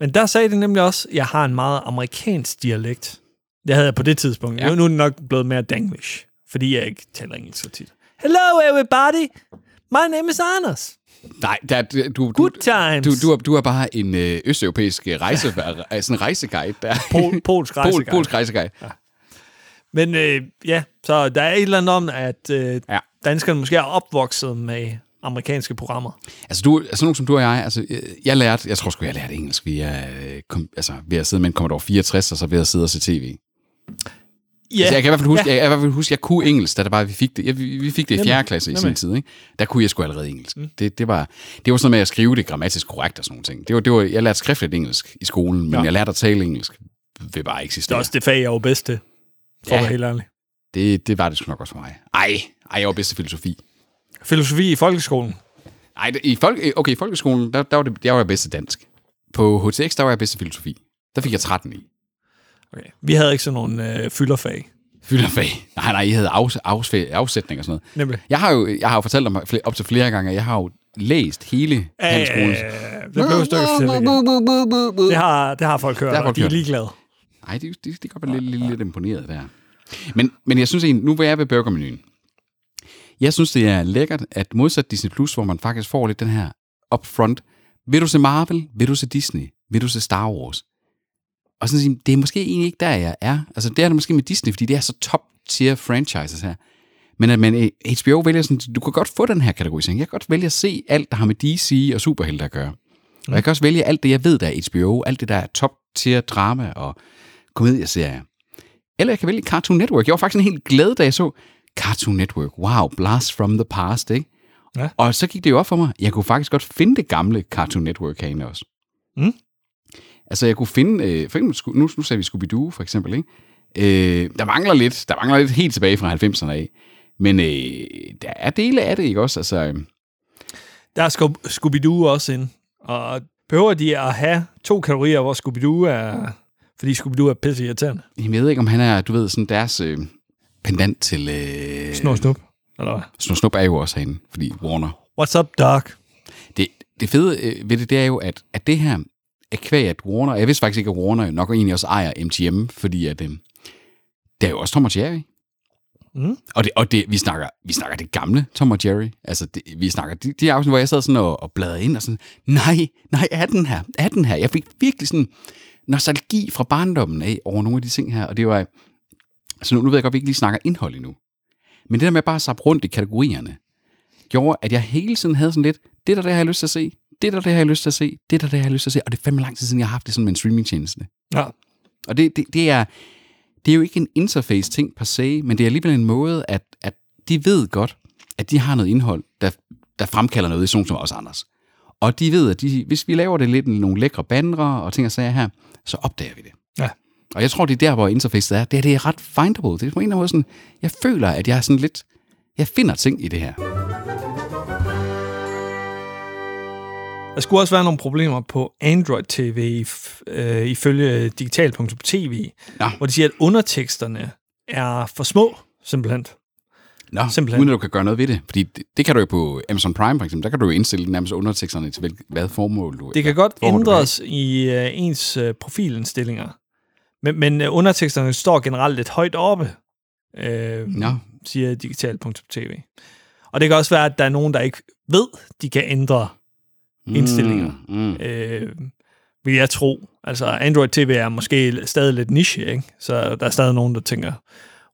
Men der sagde de nemlig også, at jeg har en meget amerikansk dialekt. Det havde jeg på det tidspunkt. Ja. Ja. Nu er det nok blevet mere danglish, fordi jeg ikke taler engelsk så tit. Hello everybody, my name is Anders. Nej, der, du, du, Good times. du, du, du er bare en øh, østeuropæisk rejse, sådan en rejseguide. Der. Pol, polsk Pol, rejseguide. polsk rejseguide. Men øh, ja, så der er et eller andet om, at øh, Ja. danskerne måske er opvokset med amerikanske programmer. Altså, du, altså nogen som du og jeg, altså, øh, jeg lærte, jeg tror sgu, jeg lærte engelsk via, øh, kom, altså, ved at sidde med en Commodore 64, og så ved at sidde og se tv. Ja, Altså, jeg kan i hvert fald huske, ja. jeg, jeg, fald huske, jeg kunne engelsk, da det bare, vi fik det. Jeg, vi, fik det i Jamen, 4. klasse i sin tid, ikke? Der kunne jeg sgu allerede engelsk. Mm. Det, det, var, det var sådan med at skrive det grammatisk korrekt og sådan nogle ting. Det var, det var, jeg lærte skriftligt engelsk i skolen, men Ja. jeg lærte at tale engelsk ved bare Det er eksistere. også det fag, jeg er jo bedst til, for Ja. at være helt ærlig. Det, det var det sgu nok også for mig. Ej, ej jeg var bedst til filosofi. Filosofi i folkeskolen. Ej, det- i, folk, okay, i folkeskolen, der, der var det, jeg var bedst til dansk. På HTX, der var jeg bedst til filosofi. Der fik jeg 13 i. Okay. Vi havde ikke sådan nogle øh, fylderfag. Fylderfag. Nej, nej, I havde afs, afs, afsætning og sådan noget. Nemlig. Jeg har jo jeg har jo fortalt om flere, op til flere gange, at jeg har jo læst hele handelsskolens... Øh, det blev et stykke. Det har, det har folk hørt, Det har folk de er ligeglade. Nej, de, de, de kan godt være lidt, lidt, lidt imponeret der. Men, men jeg synes egentlig, nu hvor jeg er ved burgermenuen, jeg synes, det er lækkert, at modsat Disney+, Plus, hvor man faktisk får lidt den her upfront, vil du se Marvel, vil du se Disney, vil du se Star Wars? Og sådan at sige, det er måske egentlig ikke der, jeg er. Altså, det er det måske med Disney, fordi det er så top tier franchises her. Men at man, eh, HBO vælger sådan, du kan godt få den her kategorisering. Jeg kan godt vælge at se alt, der har med DC og superhelte at gøre. Og jeg kan også vælge alt det, jeg ved, der er HBO. Alt det, der er top tier drama og komedieserier. Eller jeg kan vælge Cartoon Network. Jeg var faktisk en helt glad, da jeg så Cartoon Network. Wow, blast from the past, ikke? Ja. Og så gik det jo op for mig, jeg kunne faktisk godt finde det gamle Cartoon Network herinde også. Mm. Altså, jeg kunne finde, øh, for eksempel, nu, nu sagde vi Scooby-Doo, for eksempel, ikke? Øh, der mangler lidt, der mangler lidt helt tilbage fra 90'erne af. Men øh, der er dele af det, ikke også? Altså, øh, Der er Scoob- Scooby-Doo også ind. Og behøver de at have to kategorier, hvor Scooby-Doo er... Fordi Scooby-Doo er pisse irriterende. jeg ved ikke, om han er, du ved, sådan deres øh, pendant til... Øh, Snor snup. Eller hvad? Snor Snup er jo også herinde, fordi Warner. What's up, Doc? Det, det fede øh, ved det, det er jo, at, at det her er kvæg, at Warner... Jeg vidste faktisk ikke, at Warner nok egentlig også ejer MGM, fordi at, øh, det er jo også Tom og Jerry. Mm. Og, det, og det, vi, snakker, vi snakker det gamle Tom og Jerry. Altså, det, vi snakker de, de afsnit, hvor jeg sad sådan og, og bladrede ind og sådan, nej, nej, er den her? Er den her? Jeg fik virkelig sådan nostalgi fra barndommen af over nogle af de ting her, og det var... Altså, nu, nu ved jeg godt, at vi ikke lige snakker indhold endnu. Men det der med bare at sappe rundt i kategorierne, gjorde, at jeg hele tiden havde sådan lidt, det der, det har jeg lyst til at se, det der, det har jeg lyst til at se, det der, det har jeg lyst til at se, og det er fandme lang tid siden, jeg har haft det sådan med en streamingtjeneste. Ja. Og det, det, det, er, det er jo ikke en interface-ting per se, men det er alligevel en måde, at, at de ved godt, at de har noget indhold, der, der fremkalder noget i sådan som os Anders. Og de ved, at de, hvis vi laver det lidt nogle lækre bandere og ting og sager her, så opdager vi det. Ja. Og jeg tror, det er der, hvor interfacet er. Det er, det er ret findable. Det er på en eller anden måde sådan, jeg føler, at jeg er sådan lidt, jeg finder ting i det her. Der skulle også være nogle problemer på Android TV, øh, ifølge digital.tv, Nå. hvor de siger, at underteksterne er for små, simpelthen. Nå, Simpelthen. uden at du kan gøre noget ved det. Fordi det, det kan du jo på Amazon Prime, for eksempel. Der kan du jo indstille nærmest underteksterne til, hvilket- hvad formål du Det kan godt ændres i øh, ens øh, profilindstillinger, men, men øh, underteksterne står generelt lidt højt oppe, øh, Nå, siger digital.tv. Og det kan også være, at der er nogen, der ikke ved, de kan ændre indstillinger. Mm, mm. øh, vil jeg tro. Altså, Android TV er måske stadig lidt niche, ikke? Så der er stadig nogen, der tænker,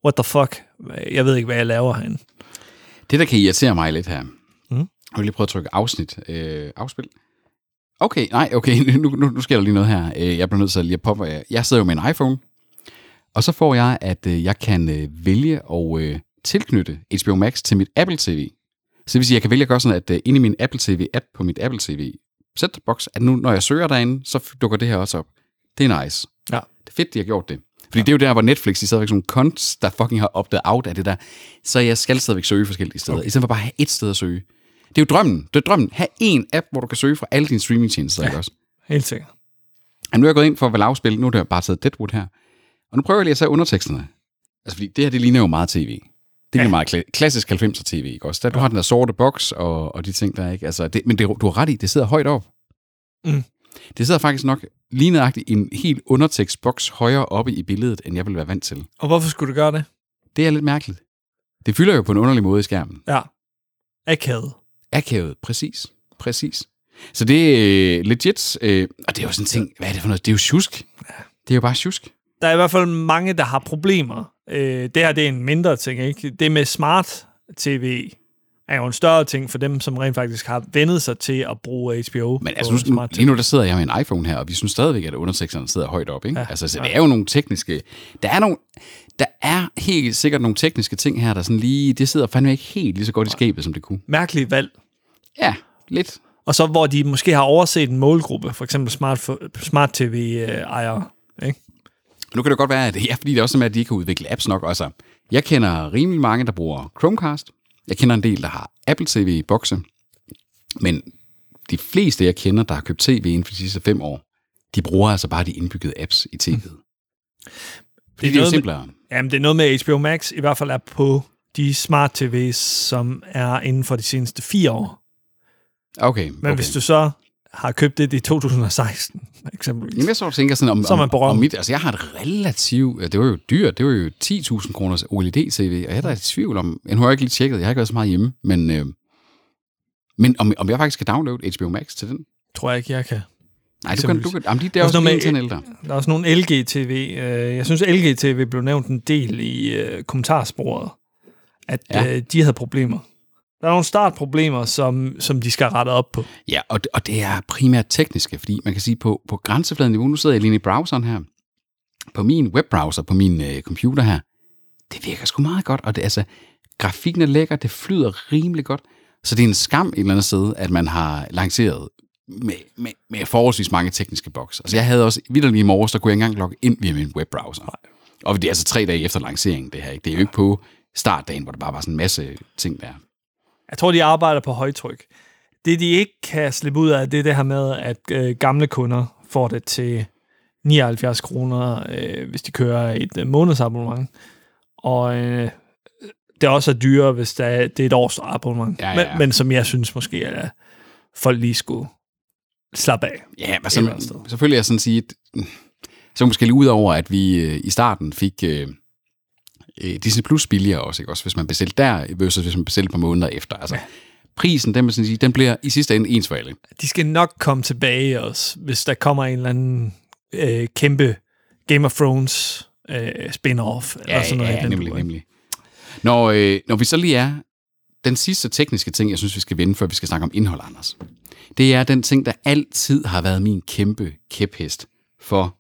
what the fuck? Jeg ved ikke, hvad jeg laver herinde. Det, der kan irritere mig lidt her. Mm. Jeg vil lige prøve at trykke afsnit. Øh, afspil. Okay, nej, okay, nu, nu, nu sker der lige noget her. Øh, Jeg bliver nødt til at lige at poppe. Jeg sidder jo med en iPhone, og så får jeg, at øh, jeg kan øh, vælge at øh, tilknytte HBO Max til mit Apple TV. Så det vil sige, at jeg kan vælge at gøre sådan, at øh, inde i min Apple TV-app på mit Apple TV set-box, at nu, når jeg søger derinde, så dukker det her også op. Det er nice. Ja. Det er fedt, de har gjort det. Fordi ja. det er jo der, hvor Netflix, de stadigvæk sådan konts, der fucking har opdaget out af det der. Så jeg skal stadigvæk søge forskellige steder, okay. i stedet for bare at have et sted at søge. Det er jo drømmen. Det er drømmen. Ha' en app, hvor du kan søge fra alle dine streamingtjenester, ja. ikke også? Helt sikkert. Og nu er jeg gået ind for at lavspil. Nu er det bare taget Deadwood her. Og nu prøver jeg lige at se underteksterne. Altså, fordi det her, det ligner jo meget tv. Det er ja. meget kla- klassisk 90'er tv, ikke også? Der, du har den der sorte boks og, og de ting der, ikke? Altså, det, men det, du har ret i, det sidder højt op. Mm. Det sidder faktisk nok lige nøjagtigt en helt undertekstboks højere oppe i billedet, end jeg vil være vant til. Og hvorfor skulle du gøre det? Det er lidt mærkeligt. Det fylder jo på en underlig måde i skærmen. Ja. Akavet. Akavet, præcis. Præcis. Så det er øh, legit, øh, og det er jo sådan en ting, hvad er det for noget? Det er jo tjusk. Det er jo bare tjusk. Der er i hvert fald mange, der har problemer. Øh, det her det er en mindre ting, ikke? Det med smart tv er jo en større ting for dem, som rent faktisk har vendet sig til at bruge HBO Men altså, nu, smart lige nu der sidder jeg med en iPhone her, og vi synes stadigvæk, at underteksterne sidder højt op. Ikke? Ja, altså, så ja. det er jo nogle tekniske... Der er, nogle, der er helt sikkert nogle tekniske ting her, der sådan lige... Det sidder fandme ikke helt lige så godt i skabet, som det kunne. Mærkeligt valg. Ja, lidt. Og så hvor de måske har overset en målgruppe, for eksempel smart, smart TV-ejere. Ikke? Nu kan det godt være, at det er, fordi det er også med, at de ikke kan udvikle apps nok. Altså, jeg kender rimelig mange, der bruger Chromecast. Jeg kender en del, der har Apple TV-bokse. Men de fleste, jeg kender, der har købt tv inden for de sidste fem år, de bruger altså bare de indbyggede apps i tv'et. Fordi det er, jo noget med- simplere. Jamen, det er noget med HBO Max, i hvert fald er på de smart TV's, som er inden for de seneste fire år. Okay, Men okay. hvis du så har købt det i 2016, eksempelvis. Jamen, jeg så tænker sådan om, Så man om, om mit, altså jeg har et relativt, det var jo dyrt, det var jo 10.000 kroners OLED-TV, og jeg er da i tvivl om, jeg har jo ikke lige tjekket, jeg har ikke været så meget hjemme, men, øh, men om, om jeg faktisk kan downloade HBO Max til den? Tror jeg ikke, jeg kan. Nej, du kan, du kan, jamen, de, det er Også også en ældre. Der er også nogle LG-TV. Øh, Jeg synes, LG-TV blev nævnt en del i øh, kommentarsporet, at ja. øh, de havde problemer. Der er nogle startproblemer, som, som de skal rette op på. Ja, og, det- og det er primært tekniske, fordi man kan sige, på, på grænsefladen niveau, nu sidder jeg lige i browseren her, på min webbrowser, på min øh, computer her, det virker sgu meget godt, og det, altså, grafikken er lækker, det flyder rimelig godt, så det er en skam et eller andet sted, at man har lanceret med, med, med forholdsvis mange tekniske boks. Altså jeg havde også, vildt lige i morges, der kunne jeg ikke engang logge ind via min webbrowser. Og det er altså tre dage efter lanceringen, det her. Ikke? Det er jo ikke på startdagen, hvor der bare var sådan en masse ting der. Jeg tror, de arbejder på højtryk. Det, de ikke kan slippe ud af, det er det her med, at øh, gamle kunder får det til 79 kroner, øh, hvis de kører et øh, månedsabonnement. Og øh, det er også dyrere, hvis det er, det er et års abonnement. Ja, ja. Men, men som jeg synes måske, at folk lige skulle slappe af. Ja, men sted. selvfølgelig er sådan sige, at, så måske lige ud over, at vi øh, i starten fik øh, øh, Disney Plus billigere også, ikke? også hvis man bestilte der, versus hvis man bestilte på måneder efter. Altså, ja. prisen, den, sådan sige, den bliver i sidste ende ens for alle. De skal nok komme tilbage også, hvis der kommer en eller anden øh, kæmpe Game of Thrones øh, spin-off. eller sådan noget ja, den nemlig, nemlig. Når, øh, når vi så lige er, den sidste tekniske ting, jeg synes, vi skal vende, før vi skal snakke om indhold, Anders, det er den ting, der altid har været min kæmpe kæphest for,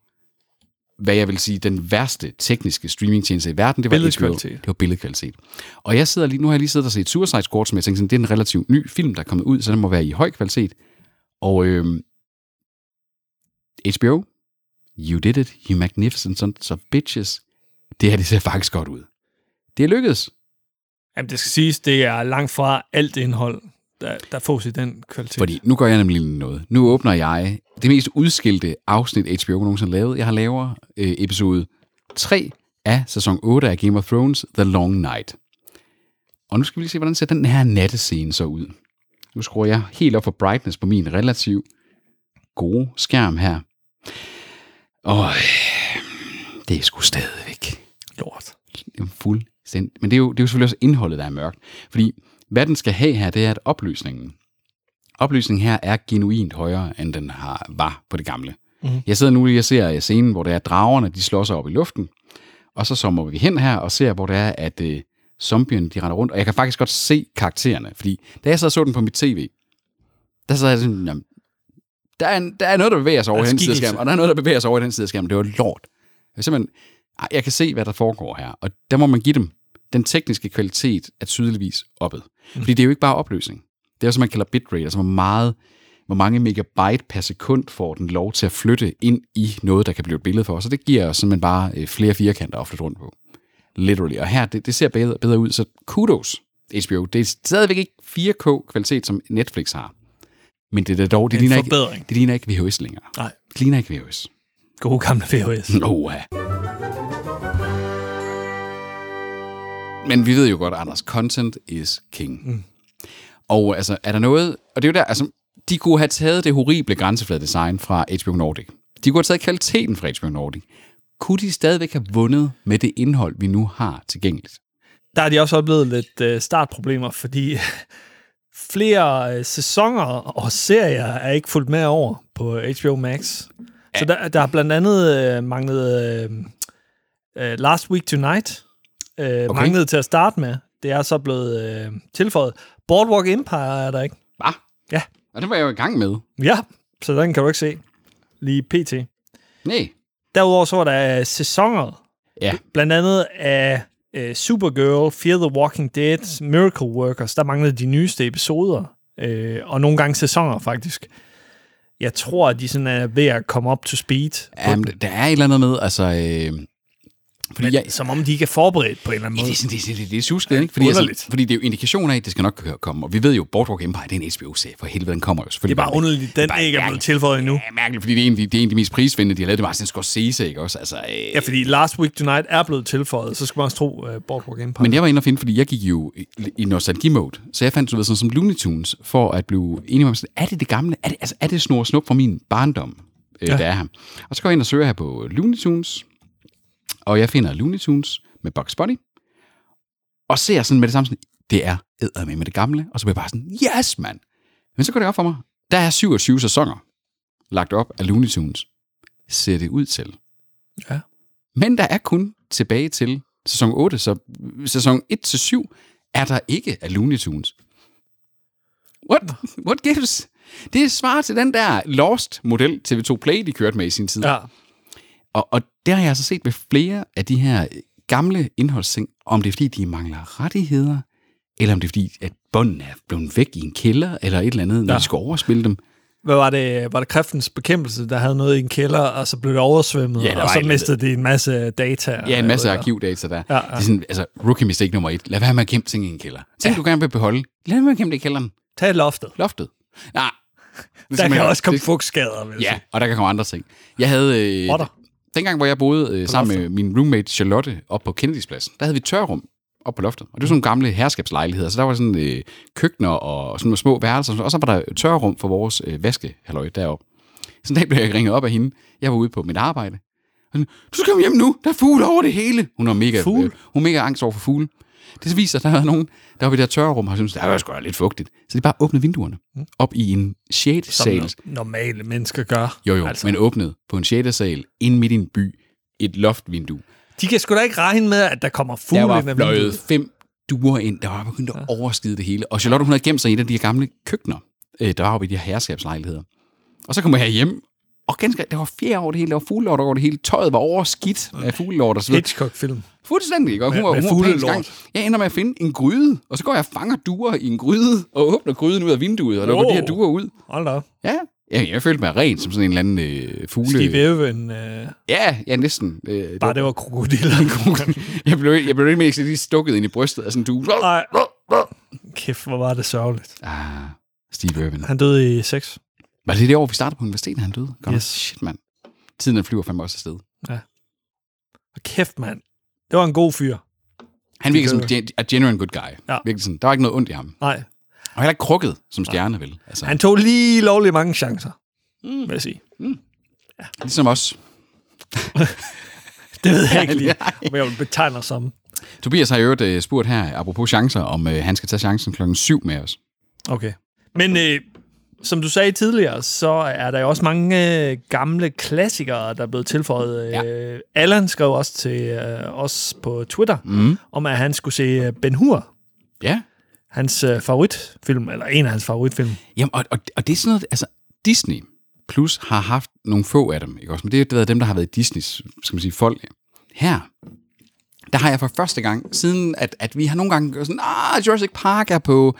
hvad jeg vil sige, den værste tekniske streamingtjeneste i verden, det var Billedkvalitet. HBO. Det var billedkvalitet. Og jeg sidder lige, nu har jeg lige siddet og set Suicide Squad, som jeg tænkte, sådan, det er en relativt ny film, der er kommet ud, så den må være i høj kvalitet. Og øh, HBO, you did it, you magnificent sons of bitches. Det her, det ser faktisk godt ud. Det er lykkedes. Jamen, det skal siges, det er langt fra alt indhold, der, der fås i den kvalitet. Fordi nu gør jeg nemlig noget. Nu åbner jeg det mest udskilte afsnit, HBO nogensinde lavet. Jeg har lavet øh, episode 3 af sæson 8 af Game of Thrones, The Long Night. Og nu skal vi lige se, hvordan ser den her nattescene så ud. Nu skruer jeg helt op for brightness på min relativt gode skærm her. Og det er sgu stadigvæk Lort. fuldstændig. Men det er, jo, det er jo selvfølgelig også indholdet, der er mørkt. Fordi hvad den skal have her, det er, at opløsningen, opløsningen her er genuint højere, end den har, var på det gamle. Mm. Jeg sidder nu lige og ser scenen, hvor det er dragerne, de slår sig op i luften. Og så sommer vi hen her og ser, hvor det er, at øh, zombierne, de render rundt. Og jeg kan faktisk godt se karaktererne, fordi da jeg så så den på mit tv, der sad jeg sådan, jamen, der er, en, der er noget, der bevæger sig over er den side af skærmen, og der er noget, der bevæger sig over den side af skærmen. Det var lort. Jeg, simpelthen, jeg kan se, hvad der foregår her, og der må man give dem. Den tekniske kvalitet er tydeligvis oppet. Fordi det er jo ikke bare opløsning. Det er også, man kalder bitrate, altså hvor meget hvor mange megabyte per sekund får den lov til at flytte ind i noget, der kan blive et billede for os. Og det giver os simpelthen bare øh, flere firkanter at flytte rundt på. Literally. Og her, det, det ser bedre, bedre ud, så kudos HBO. Det er stadigvæk ikke 4K-kvalitet, som Netflix har. Men det er dog, det, En ligner ikke, forbedring. det ligner ikke VHS længere. Nej, Det ligner ikke VHS. gode gamle VHS. Oha. Men vi ved jo godt, Anders, content is king. Mm. Og altså, er der noget... Og det er jo der, altså, de kunne have taget det horrible grænsefladedesign fra HBO Nordic. De kunne have taget kvaliteten fra HBO Nordic. Kunne de stadigvæk have vundet med det indhold, vi nu har tilgængeligt? Der har de også oplevet lidt øh, startproblemer, fordi flere øh, sæsoner og serier er ikke fulgt med over på HBO Max. Så der, der har blandt andet øh, manglet øh, øh, Last Week Tonight. Øh, okay. Manglet til at starte med. Det er så blevet øh, tilføjet. Boardwalk Empire er der ikke. Hvad? Ja. Og det var jeg jo i gang med. Ja, så den kan du ikke se lige pt. Nej. Derudover så var der øh, sæsoner Ja. Blandt andet af uh, Supergirl, Fear the Walking Dead, Miracle Workers, der manglede de nyeste episoder, uh, og nogle gange sæsoner faktisk. Jeg tror, at de sådan er ved at komme op to speed, Jamen, der er et eller andet med, altså... Øh, fordi men, jeg, som om de ikke er forberedt på en eller anden måde. det sådan, det, det, er, det er susket, ikke? Fordi, altså, fordi det er jo indikationer af, at det skal nok komme. Og vi ved jo, Boardwalk Empire, det er en HBO-serie. For helvede, den kommer jo Det er selvfølgelig. bare underligt, den bare ikke er blevet mærkeligt. tilføjet endnu. Ja, mærkeligt, fordi det er en, det er en af de mest prisvindende, de har lavet. Det var Martin Scorsese, ikke også? Altså, øh, Ja, fordi Last Week Tonight er blevet tilføjet, så skal man også tro uh, Boardwalk Empire. Men jeg var inde og finde, fordi jeg gik jo i, i nostalgi-mode. Så jeg fandt, du ved, sådan som Looney Tunes, for at blive enig med. Er det det gamle? Er det, altså, er det snor snup fra min barndom, øh, Ja. der er her? Og så går jeg ind og søger her på Looney Tunes. Og jeg finder Looney Tunes med Bugs Bunny. Og ser sådan med det samme sådan, det er eddermame med det gamle. Og så bliver jeg bare sådan, yes, mand. Men så går det op for mig. Der er 27 sæsoner. lagt op af Looney Tunes, ser det ud til. Ja. Men der er kun tilbage til sæson 8, så sæson 1-7 er der ikke af Looney Tunes. What? What gives? Det er svar til den der Lost-model TV2 Play, de kørte med i sin tid. Ja. Og, og der har jeg altså set ved flere af de her gamle indholdsting, om det er fordi, de mangler rettigheder, eller om det er fordi, at båndene er blevet væk i en kælder, eller et eller andet, når Ja. de skal overspille dem. Hvad var det? Var det kræftens bekæmpelse, der havde noget i en kælder, og så blev det oversvømmet, Ja, og så mistede de en masse data? Ja, en masse arkivdata der. Ja, Ja. Det er sådan, altså, rookie mistake nummer et. Lad være med at gemme ting i en kælder. Ting, ja. du gerne vil beholde. Lad være med at gemme det i kælderen. Tag loftet. Loftet. Nej. Det Der kan også komme det, fugtskader, Ja, sige. og der kan komme andre ting. Jeg havde... Øh, Rotter. Dengang, hvor jeg boede øh, sammen med min roommate Charlotte op på Kennedy's-pladsen, der havde vi tørrum op på loftet. Og det var sådan nogle gamle herskabslejligheder. Så der var sådan øh, køkkener og sådan nogle små værelser. Og så var der tørrum for vores øh, vaskehalløj deroppe. Så en dag blev jeg ringet op af hende. Jeg var ude på mit arbejde. Og sådan, du skal komme hjem nu. Der er fugle over det hele. Hun var mega, Fugle? øh, hun var mega angst over for fugle. Det viser, at der var nogen, der var ved det her tørrum, og syntes, der var sgu lidt fugtigt. Så de bare åbnede vinduerne op i en 6. Som sal. normale mennesker gør. Jo, jo, Altså. men åbnet på en 6. sal, ind midt i en by, et loftvindue. De kan sgu da ikke regne med, at der kommer fugle Der var ind ad fløjet vinduet. fem duer ind, der var begyndt at overskide det hele. Og Charlotte, hun havde gemt sig i et af de her gamle køkkener, øh, der var oppe i de her herskabslejligheder. Og så kommer jeg hjem, og ganske, der var fjer over det hele, der var fuglelort over det hele, tøjet var overskidt af fuglelort og så videre. Hitchcock-film. Fuldstændig, ikke? Og hun Med- var, med hun var gang. Jeg ender med at finde en gryde, og så går jeg og fanger duer i en gryde, og åbner gryden ud af vinduet, og lukker Wow. de her duer ud. Hold da. Ja, jeg, jeg følte mig ren som sådan en eller anden øh, fugle. Steve Irwin. Øh, Ja, ja, næsten. Øh, det bare det var krokodiller. jeg blev, jeg blev lidt mere lige stukket ind i brystet af sådan en due. Nej. Kæft, hvor var det sørgeligt. Ah, Steve Irwin. Han døde i 6. Var det det år, vi startede på universitetet, han døde? Godt. Yes. Shit, mand. Tiden den flyver fandme også afsted. Og kæft, mand. Det var en god fyr. Han virker som gen- a genuine good guy. Ja. Virkelig sådan. Der var ikke noget ondt i ham. Nej, Og heller ikke krukket som stjerne, vel? Altså, han tog lige lovlig mange chancer, mm, vil jeg sige. ligesom os. Det ved jeg ikke lige, om jeg vil betegne som. Tobias har i øvrigt øh, spurgt her, apropos chancer, om øh, han skal tage chancen klokken 7 med os. Okay. Men øh, som du sagde tidligere, så er der jo også mange øh, gamle klassikere, der er blevet tilføjet. Ja. Øh, Allan skrev også til øh, os på Twitter, Mm. om at han skulle se øh, Ben Hur, Ja. hans øh, favoritfilm, eller en af hans favoritfilm. Jamen, og, og, og det er sådan noget, altså Disney Plus har haft nogle få af dem, ikke også? Men det har været dem, der har været Disneys, skal man sige, folk. Her, der har jeg for første gang, siden at, at vi har nogle gange gjort sådan, ah, Jurassic Park er på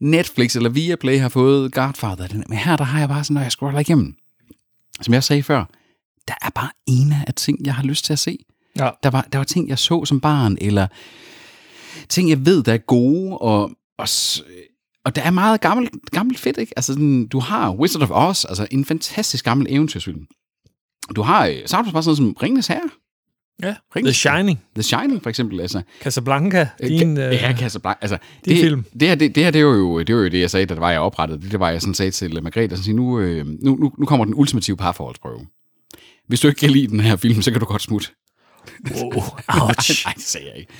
Netflix, eller Viaplay har fået Godfather. Men her, der har jeg bare sådan, når jeg scroller igennem, som jeg sagde før, der er bare en af ting, jeg har lyst til at se. Ja. Der var, der var ting, jeg så som barn, eller ting, jeg ved, der er gode, og, og, og der er meget gammelt, gammelt fedt, ikke? Altså, sådan, du har Wizard of Oz, altså en fantastisk gammel eventyrsfilm. Du har, øh, du bare sådan noget som Ringens Herre, Ja, Ringens The Shining, The Shining for eksempel, altså. Casablanca, din... Ka- Øh, ja, Casablanca. Altså, din det, film. Det her, det, det her, det var jo det, var jo det jeg sagde, da det var, jeg oprettede det. Det var, jeg sådan sagde til Margrethe, sådan, nu, øh, nu, nu, nu kommer den ultimative parforholdsprøve. Hvis du ikke kan lide den her film, så kan du godt smutte. wow, ouch. Nej, det sagde jeg ikke.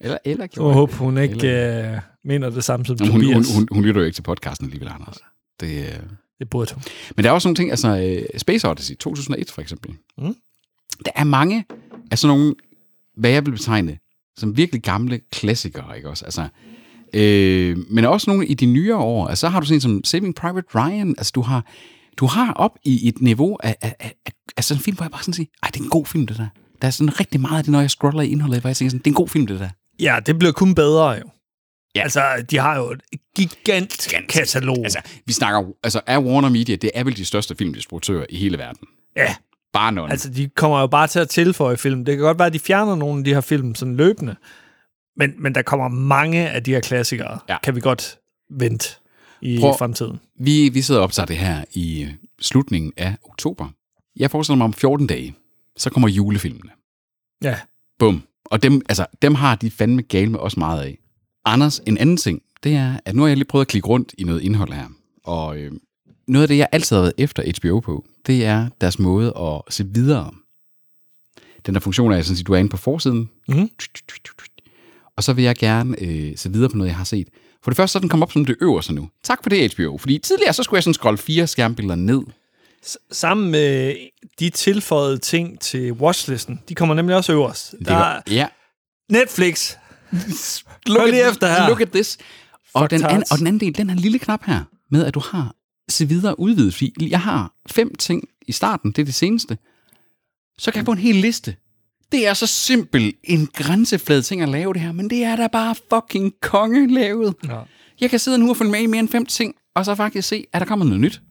Eller, eller Jeg håber, hun ikke øh, mener det samme som Jamen, hun, hun, Tobias. hun, hun, lytter jo ikke til podcasten alligevel, Anders. Det, øh, Det burde hun. Men der er også nogle ting, altså øh, Space Odyssey 2001 for eksempel. Mm. Der er mange af sådan nogle, hvad jeg vil betegne som virkelig gamle klassikere, ikke også? Altså, øh, men også nogle i de nyere år. Altså, så har du sådan som Saving Private Ryan. Altså, du har, du har op i et niveau af, af, af, af, af sådan en film, hvor jeg bare sådan siger, ej, det er en god film, det der. Der er sådan rigtig meget af det, når jeg scroller i indholdet, hvor jeg tænker sådan, det er en god film, det der. Ja, det bliver kun bedre jo. Ja. Altså, de har jo et gigant katalog. Altså, vi snakker, altså, er Warner Media, det er vel de største filmdistributører i hele verden. ja, Bare nogen. altså, de kommer jo bare til at tilføje film. Det kan godt være, at de fjerner nogle af de her film sådan løbende. Men, men der kommer mange af de her klassikere, Ja. kan vi godt vente i Prøv- fremtiden. Vi, vi sidder og optager det her i slutningen af oktober. Jeg forestiller mig om 14 dage, så kommer julefilmene. Ja, Bum. Og dem, altså, dem har de fandme gale med også meget af. Anders, en anden ting, det er, at nu har jeg lige prøvet at klikke rundt i noget indhold her. Og øh, noget af det, jeg altid har været efter HBO på, det er deres måde at se videre. Den der funktion er, sådan at du er inde på forsiden, Mhm. og så vil jeg gerne øh, se videre på noget, jeg har set. For det første, så er den kommet op som det øverste nu. Tak for det, HBO. Fordi tidligere, så skulle jeg sådan scrolle fire skærmbilleder ned. S- sammen med de tilføjede ting til watchlisten, de kommer nemlig også øverst. Det Der er ja. Netflix. Look Hør lige at, efter her. Look at this. Og den, anden, og den anden del, den her lille knap her, med at du har se videre udvidet, fordi jeg har fem ting i starten, det er det seneste, så kan jeg få en hel liste. Det er så simpel en grænseflad ting at lave det her, men det er da bare fucking konge lavet. Ja. Jeg kan sidde nu og følge med i mere end fem ting, og så faktisk se, er der kommet noget nyt.